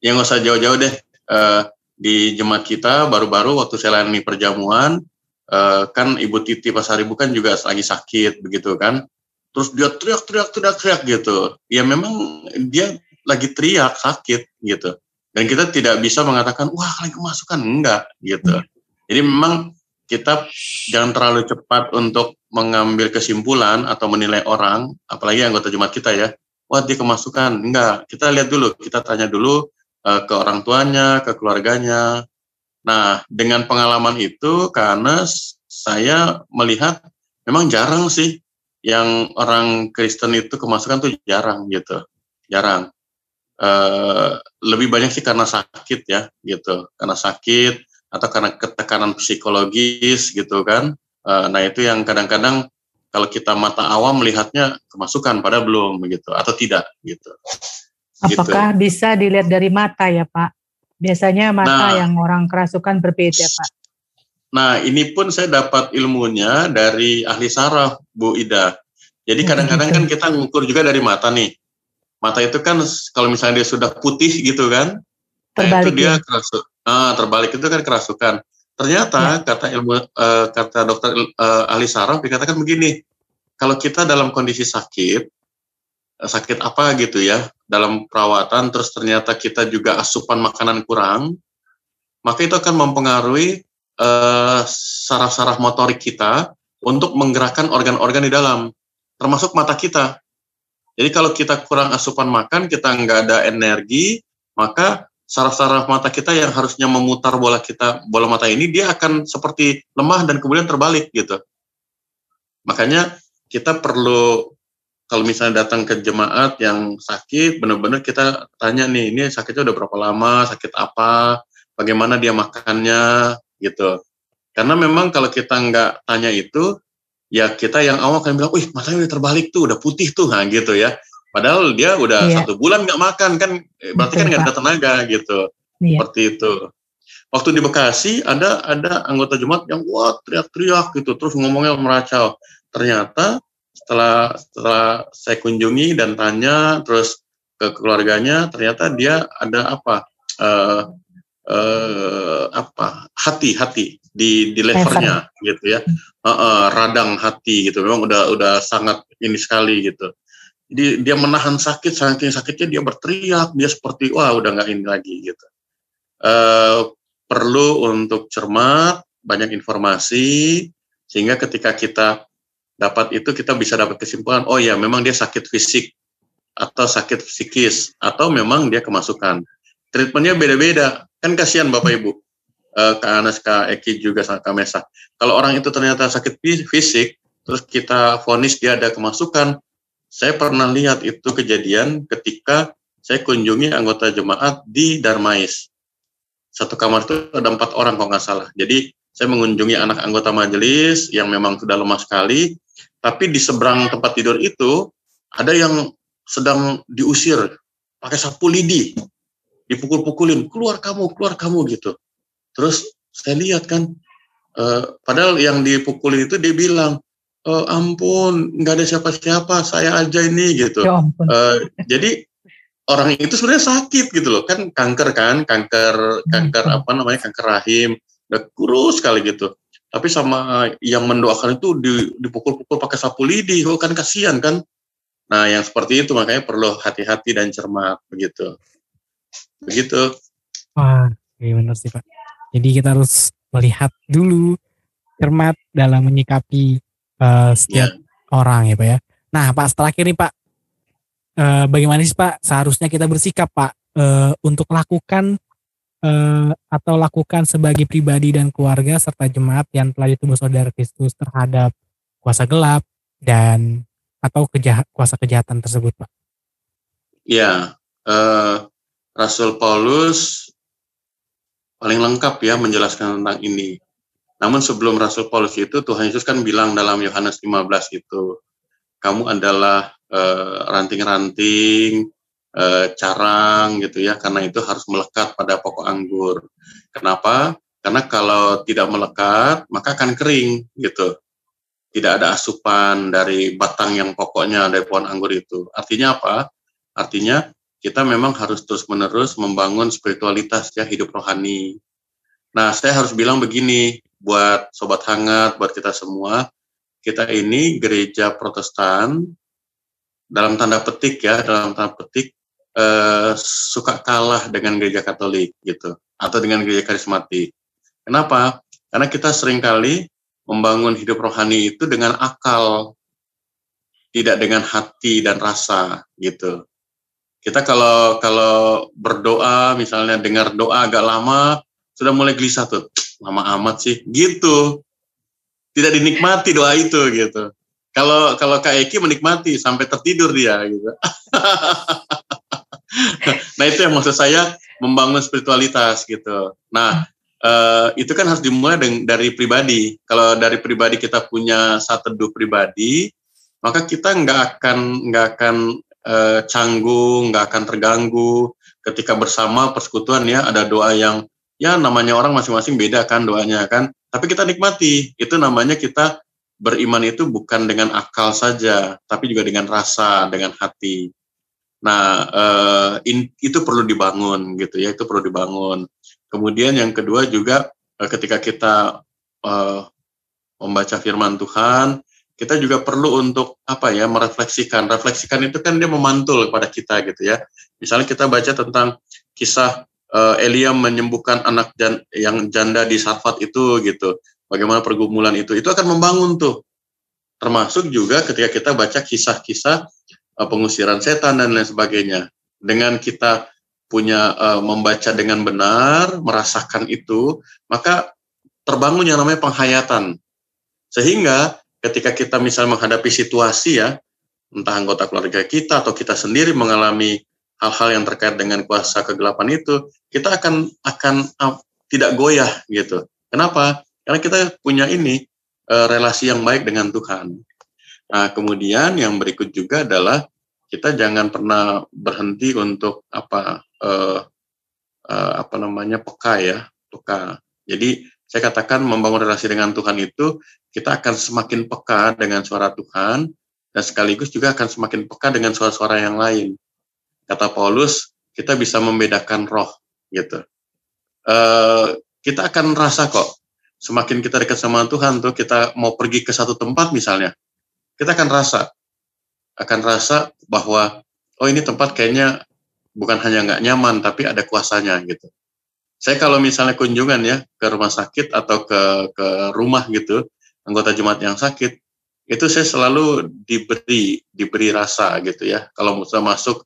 Yang nggak usah jauh-jauh deh. Uh, di jemaat kita baru-baru waktu saya layani perjamuan, uh, kan Ibu Titi Pasaribu kan juga lagi sakit begitu kan. Terus dia teriak-teriak teriak-teriak gitu. Ya memang dia lagi teriak sakit gitu. Dan kita tidak bisa mengatakan wah lagi kemasukan enggak gitu. Jadi memang kita jangan terlalu cepat untuk mengambil kesimpulan atau menilai orang, apalagi anggota jemaat kita ya wah dia kemasukan. Enggak, kita lihat dulu, kita tanya dulu uh, ke orang tuanya, ke keluarganya. Nah, dengan pengalaman itu karena saya melihat memang jarang sih yang orang Kristen itu kemasukan tuh jarang gitu. Jarang. Uh, lebih banyak sih karena sakit ya gitu. Karena sakit atau karena ketekanan psikologis gitu kan. Uh, nah, itu yang kadang-kadang kalau kita mata awam melihatnya kemasukan pada belum begitu atau tidak gitu. Apakah gitu. bisa dilihat dari mata ya Pak? Biasanya mata nah, yang orang kerasukan berbeda Pak. Nah ini pun saya dapat ilmunya dari ahli saraf Bu Ida. Jadi hmm, kadang-kadang kan kita ngukur juga dari mata nih. Mata itu kan kalau misalnya dia sudah putih gitu kan, terbalik nah itu dia ya? kerasuk. Ah, terbalik itu kan kerasukan. Ternyata ya. kata ilmu uh, kata dokter uh, ahli saraf dikatakan begini, kalau kita dalam kondisi sakit, eh, sakit apa gitu ya, dalam perawatan terus ternyata kita juga asupan makanan kurang, maka itu akan mempengaruhi uh, saraf-saraf motorik kita untuk menggerakkan organ-organ di dalam, termasuk mata kita. Jadi kalau kita kurang asupan makan, kita nggak ada energi, maka saraf-saraf mata kita yang harusnya memutar bola kita bola mata ini dia akan seperti lemah dan kemudian terbalik gitu. Makanya kita perlu kalau misalnya datang ke jemaat yang sakit, benar-benar kita tanya nih, ini sakitnya udah berapa lama, sakit apa, bagaimana dia makannya, gitu. Karena memang kalau kita nggak tanya itu, ya kita yang awal kan bilang, wih matanya udah terbalik tuh, udah putih tuh, nah gitu ya. Padahal dia udah yeah. satu bulan nggak makan kan, eh, berarti kan nggak ada tenaga gitu. Yeah. Seperti itu. Waktu di Bekasi ada ada anggota jemaat yang wah teriak-teriak gitu, terus ngomongnya meracau. Ternyata setelah setelah saya kunjungi dan tanya terus ke keluarganya, ternyata dia ada apa? Uh, uh, apa hati hati di di levernya gitu ya uh, uh, radang hati gitu memang udah udah sangat ini sekali gitu dia, dia menahan sakit saking sakitnya dia berteriak dia seperti wah udah nggak ini lagi gitu. Uh, perlu untuk cermat banyak informasi sehingga ketika kita dapat itu kita bisa dapat kesimpulan oh ya memang dia sakit fisik atau sakit psikis atau memang dia kemasukan. Treatmentnya beda-beda. Kan kasihan bapak ibu. Uh, Kak Anas Kak Eki juga Kak Mesa. Kalau orang itu ternyata sakit fisik terus kita vonis dia ada kemasukan saya pernah lihat itu kejadian ketika saya kunjungi anggota jemaat di Darmais. Satu kamar itu ada empat orang kalau nggak salah. Jadi saya mengunjungi anak anggota majelis yang memang sudah lemah sekali, tapi di seberang tempat tidur itu ada yang sedang diusir pakai sapu lidi, dipukul-pukulin, keluar kamu, keluar kamu gitu. Terus saya lihat kan, eh, padahal yang dipukulin itu dia bilang, oh, ampun nggak ada siapa-siapa saya aja ini gitu. Ya uh, jadi orang itu sebenarnya sakit gitu loh. Kan kanker kan kanker kanker apa namanya kanker rahim udah kurus sekali gitu. Tapi sama yang mendoakan itu dipukul-pukul pakai sapu lidi oh kan kasihan kan. Nah yang seperti itu makanya perlu hati-hati dan cermat begitu. Begitu. Wah iya benar sih pak. Jadi kita harus melihat dulu cermat dalam menyikapi uh, setiap yeah. orang ya Pak ya. Nah Pak terakhir nih Pak, uh, bagaimana sih Pak seharusnya kita bersikap Pak uh, untuk lakukan uh, atau lakukan sebagai pribadi dan keluarga serta jemaat yang telah ditubuh saudara Kristus terhadap kuasa gelap dan atau kejahat, kuasa kejahatan tersebut Pak? Ya, eh, Rasul Paulus paling lengkap ya menjelaskan tentang ini. Namun sebelum Rasul Paulus itu Tuhan Yesus kan bilang dalam Yohanes 15 itu, kamu adalah eh, ranting-ranting, uh, carang gitu ya, karena itu harus melekat pada pokok anggur. Kenapa? Karena kalau tidak melekat, maka akan kering gitu. Tidak ada asupan dari batang yang pokoknya dari pohon anggur itu. Artinya apa? Artinya kita memang harus terus-menerus membangun spiritualitas ya, hidup rohani. Nah, saya harus bilang begini, buat sobat hangat, buat kita semua, kita ini gereja Protestan dalam tanda petik ya, dalam tanda petik eh, suka kalah dengan gereja Katolik gitu atau dengan gereja karismatik. Kenapa? Karena kita sering kali membangun hidup rohani itu dengan akal, tidak dengan hati dan rasa gitu. Kita kalau kalau berdoa misalnya dengar doa agak lama sudah mulai gelisah tuh. Lama amat sih. Gitu. Tidak dinikmati doa itu gitu. Kalau kalau Kak Eki menikmati sampai tertidur dia gitu. Nah itu yang maksud saya membangun spiritualitas gitu. Nah uh, itu kan harus dimulai dari pribadi. Kalau dari pribadi kita punya satu teduh pribadi maka kita nggak akan nggak akan uh, canggung nggak akan terganggu. Ketika bersama persekutuan ya ada doa yang ya namanya orang masing-masing beda kan doanya kan. Tapi kita nikmati. Itu namanya kita beriman itu bukan dengan akal saja tapi juga dengan rasa dengan hati. Nah eh, in, itu perlu dibangun gitu ya itu perlu dibangun. Kemudian yang kedua juga eh, ketika kita eh, membaca firman Tuhan kita juga perlu untuk apa ya merefleksikan. Refleksikan itu kan dia memantul kepada kita gitu ya. Misalnya kita baca tentang kisah uh, Elia menyembuhkan anak jan, yang janda di Safat itu gitu. Bagaimana pergumulan itu? Itu akan membangun tuh. Termasuk juga ketika kita baca kisah-kisah uh, pengusiran setan dan lain sebagainya. Dengan kita punya uh, membaca dengan benar, merasakan itu, maka terbangun yang namanya penghayatan. Sehingga ketika kita misalnya menghadapi situasi ya, entah anggota keluarga kita atau kita sendiri mengalami hal-hal yang terkait dengan kuasa kegelapan itu, kita akan akan uh, tidak goyah gitu. Kenapa? Karena kita punya ini uh, relasi yang baik dengan Tuhan. Nah, kemudian yang berikut juga adalah kita jangan pernah berhenti untuk apa uh, uh, apa namanya peka ya, peka. Jadi saya katakan membangun relasi dengan Tuhan itu kita akan semakin peka dengan suara Tuhan dan sekaligus juga akan semakin peka dengan suara-suara yang lain kata Paulus kita bisa membedakan roh gitu. Uh, kita akan rasa kok semakin kita dekat sama Tuhan tuh kita mau pergi ke satu tempat misalnya kita akan rasa akan rasa bahwa oh ini tempat kayaknya bukan hanya nggak nyaman tapi ada kuasanya gitu. Saya kalau misalnya kunjungan ya ke rumah sakit atau ke ke rumah gitu anggota jemaat yang sakit itu saya selalu diberi diberi rasa gitu ya kalau misalnya masuk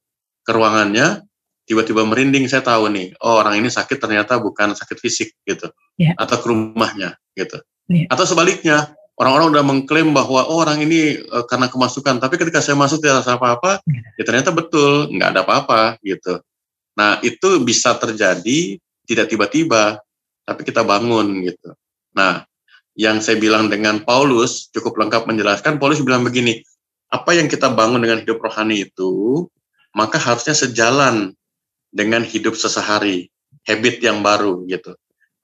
ke ruangannya tiba-tiba merinding saya tahu nih oh orang ini sakit ternyata bukan sakit fisik gitu yeah. atau ke rumahnya gitu yeah. atau sebaliknya orang-orang udah mengklaim bahwa oh orang ini uh, karena kemasukan tapi ketika saya masuk tidak ada apa-apa yeah. ya ternyata betul nggak ada apa-apa gitu nah itu bisa terjadi tidak tiba-tiba tapi kita bangun gitu nah yang saya bilang dengan Paulus cukup lengkap menjelaskan Paulus bilang begini apa yang kita bangun dengan hidup rohani itu maka harusnya sejalan dengan hidup sesehari, habit yang baru gitu.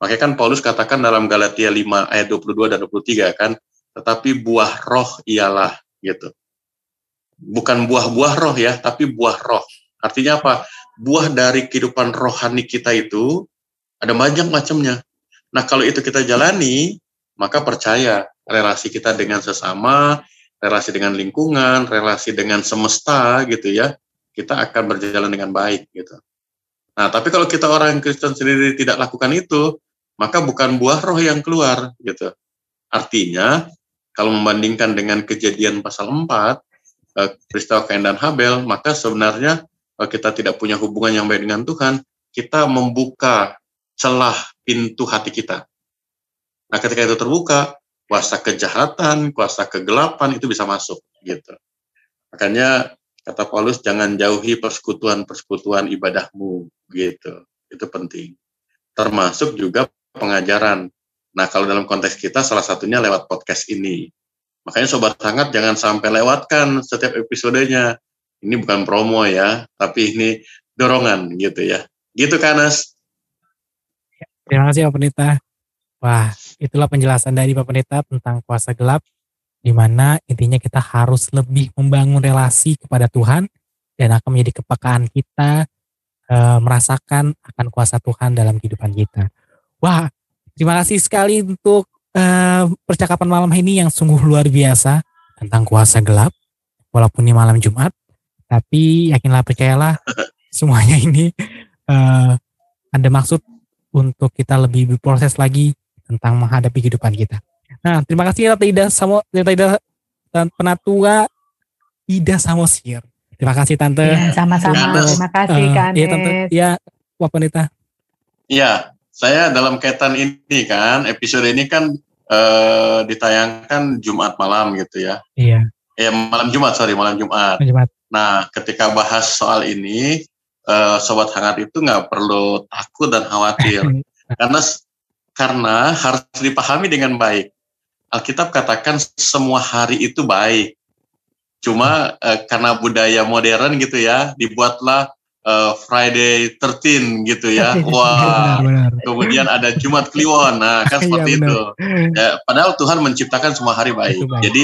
Makanya kan Paulus katakan dalam Galatia 5 ayat 22 dan 23 kan, tetapi buah roh ialah gitu. Bukan buah-buah roh ya, tapi buah roh. Artinya apa? Buah dari kehidupan rohani kita itu ada banyak macamnya. Nah, kalau itu kita jalani, maka percaya relasi kita dengan sesama, relasi dengan lingkungan, relasi dengan semesta gitu ya, kita akan berjalan dengan baik gitu. Nah, tapi kalau kita orang Kristen sendiri tidak lakukan itu, maka bukan buah roh yang keluar gitu. Artinya, kalau membandingkan dengan kejadian pasal 4, eh, peristiwa Kain dan Habel, maka sebenarnya kalau kita tidak punya hubungan yang baik dengan Tuhan, kita membuka celah pintu hati kita. Nah, ketika itu terbuka, kuasa kejahatan, kuasa kegelapan itu bisa masuk gitu. Makanya kata Paulus jangan jauhi persekutuan-persekutuan ibadahmu gitu. Itu penting. Termasuk juga pengajaran. Nah, kalau dalam konteks kita salah satunya lewat podcast ini. Makanya sobat hangat jangan sampai lewatkan setiap episodenya. Ini bukan promo ya, tapi ini dorongan gitu ya. Gitu Kanas. Terima kasih Pak Pendeta. Wah, itulah penjelasan dari Pak Pendeta tentang kuasa gelap di mana intinya kita harus lebih membangun relasi kepada Tuhan dan akan menjadi kepekaan kita e, merasakan akan kuasa Tuhan dalam kehidupan kita. Wah, terima kasih sekali untuk e, percakapan malam ini yang sungguh luar biasa tentang kuasa gelap. Walaupun ini malam Jumat, tapi yakinlah percayalah semuanya ini e, ada maksud untuk kita lebih berproses lagi tentang menghadapi kehidupan kita. Nah, terima kasih Tante Ida Samo, Tante Ida Penatua Ida Samosir. Terima kasih Tante. Ya, sama-sama. Terima kasih uh, Kak Iya Tante. Iya, Wak Pendeta. Iya, saya dalam kaitan ini kan, episode ini kan uh, ditayangkan Jumat malam gitu ya. Iya. Ya malam Jumat, sorry malam Jumat. Jumat. Nah, ketika bahas soal ini, uh, sobat hangat itu nggak perlu takut dan khawatir, karena karena harus dipahami dengan baik. Alkitab katakan semua hari itu baik. Cuma uh, karena budaya modern gitu ya, dibuatlah uh, Friday 13 gitu ya. Wah. Kemudian ada Jumat Kliwon. Nah, kan iya, seperti ya, itu. Ya, padahal Tuhan menciptakan semua hari baik. baik. Jadi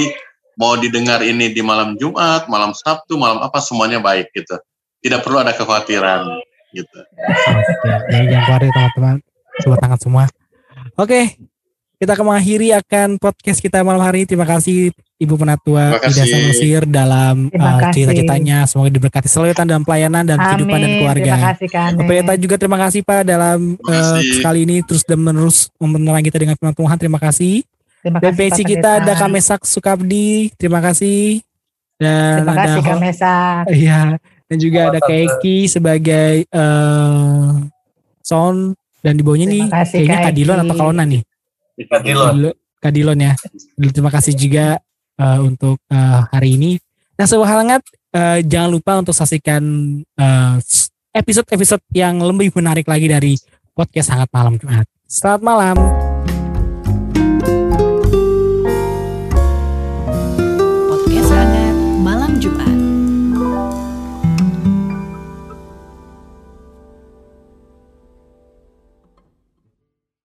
mau didengar ini di malam Jumat, malam Sabtu, malam apa semuanya baik gitu. Tidak perlu ada kekhawatiran gitu. Oke, jangan khawatir teman-teman. Coba tangan semua. Oke, kita akan mengakhiri akan podcast kita malam hari. Terima kasih Ibu Penatua Ida Samosir dalam uh, cerita-ceritanya. Semoga diberkati selalu dalam pelayanan dan Amin. kehidupan dan keluarga. Terima kasih Pak Pendeta juga terima kasih Pak dalam uh, sekali ini terus dan menerus menerang kita dengan firman Tuhan. Terima kasih. Terima dan kasih, kita ada Kamesak Sukabdi. Terima kasih. Dan terima kasih Kamesak. Iya. Dan juga ada Keki sebagai uh, sound dan di bawahnya nih kayaknya Kadilon atau Kalona nih. Kadilon. Kadilon ya. Terima kasih juga uh, untuk uh, hari ini. Nah, sebuah hangat uh, jangan lupa untuk saksikan episode-episode uh, yang lebih menarik lagi dari podcast Hangat Malam Jumat. Selamat malam.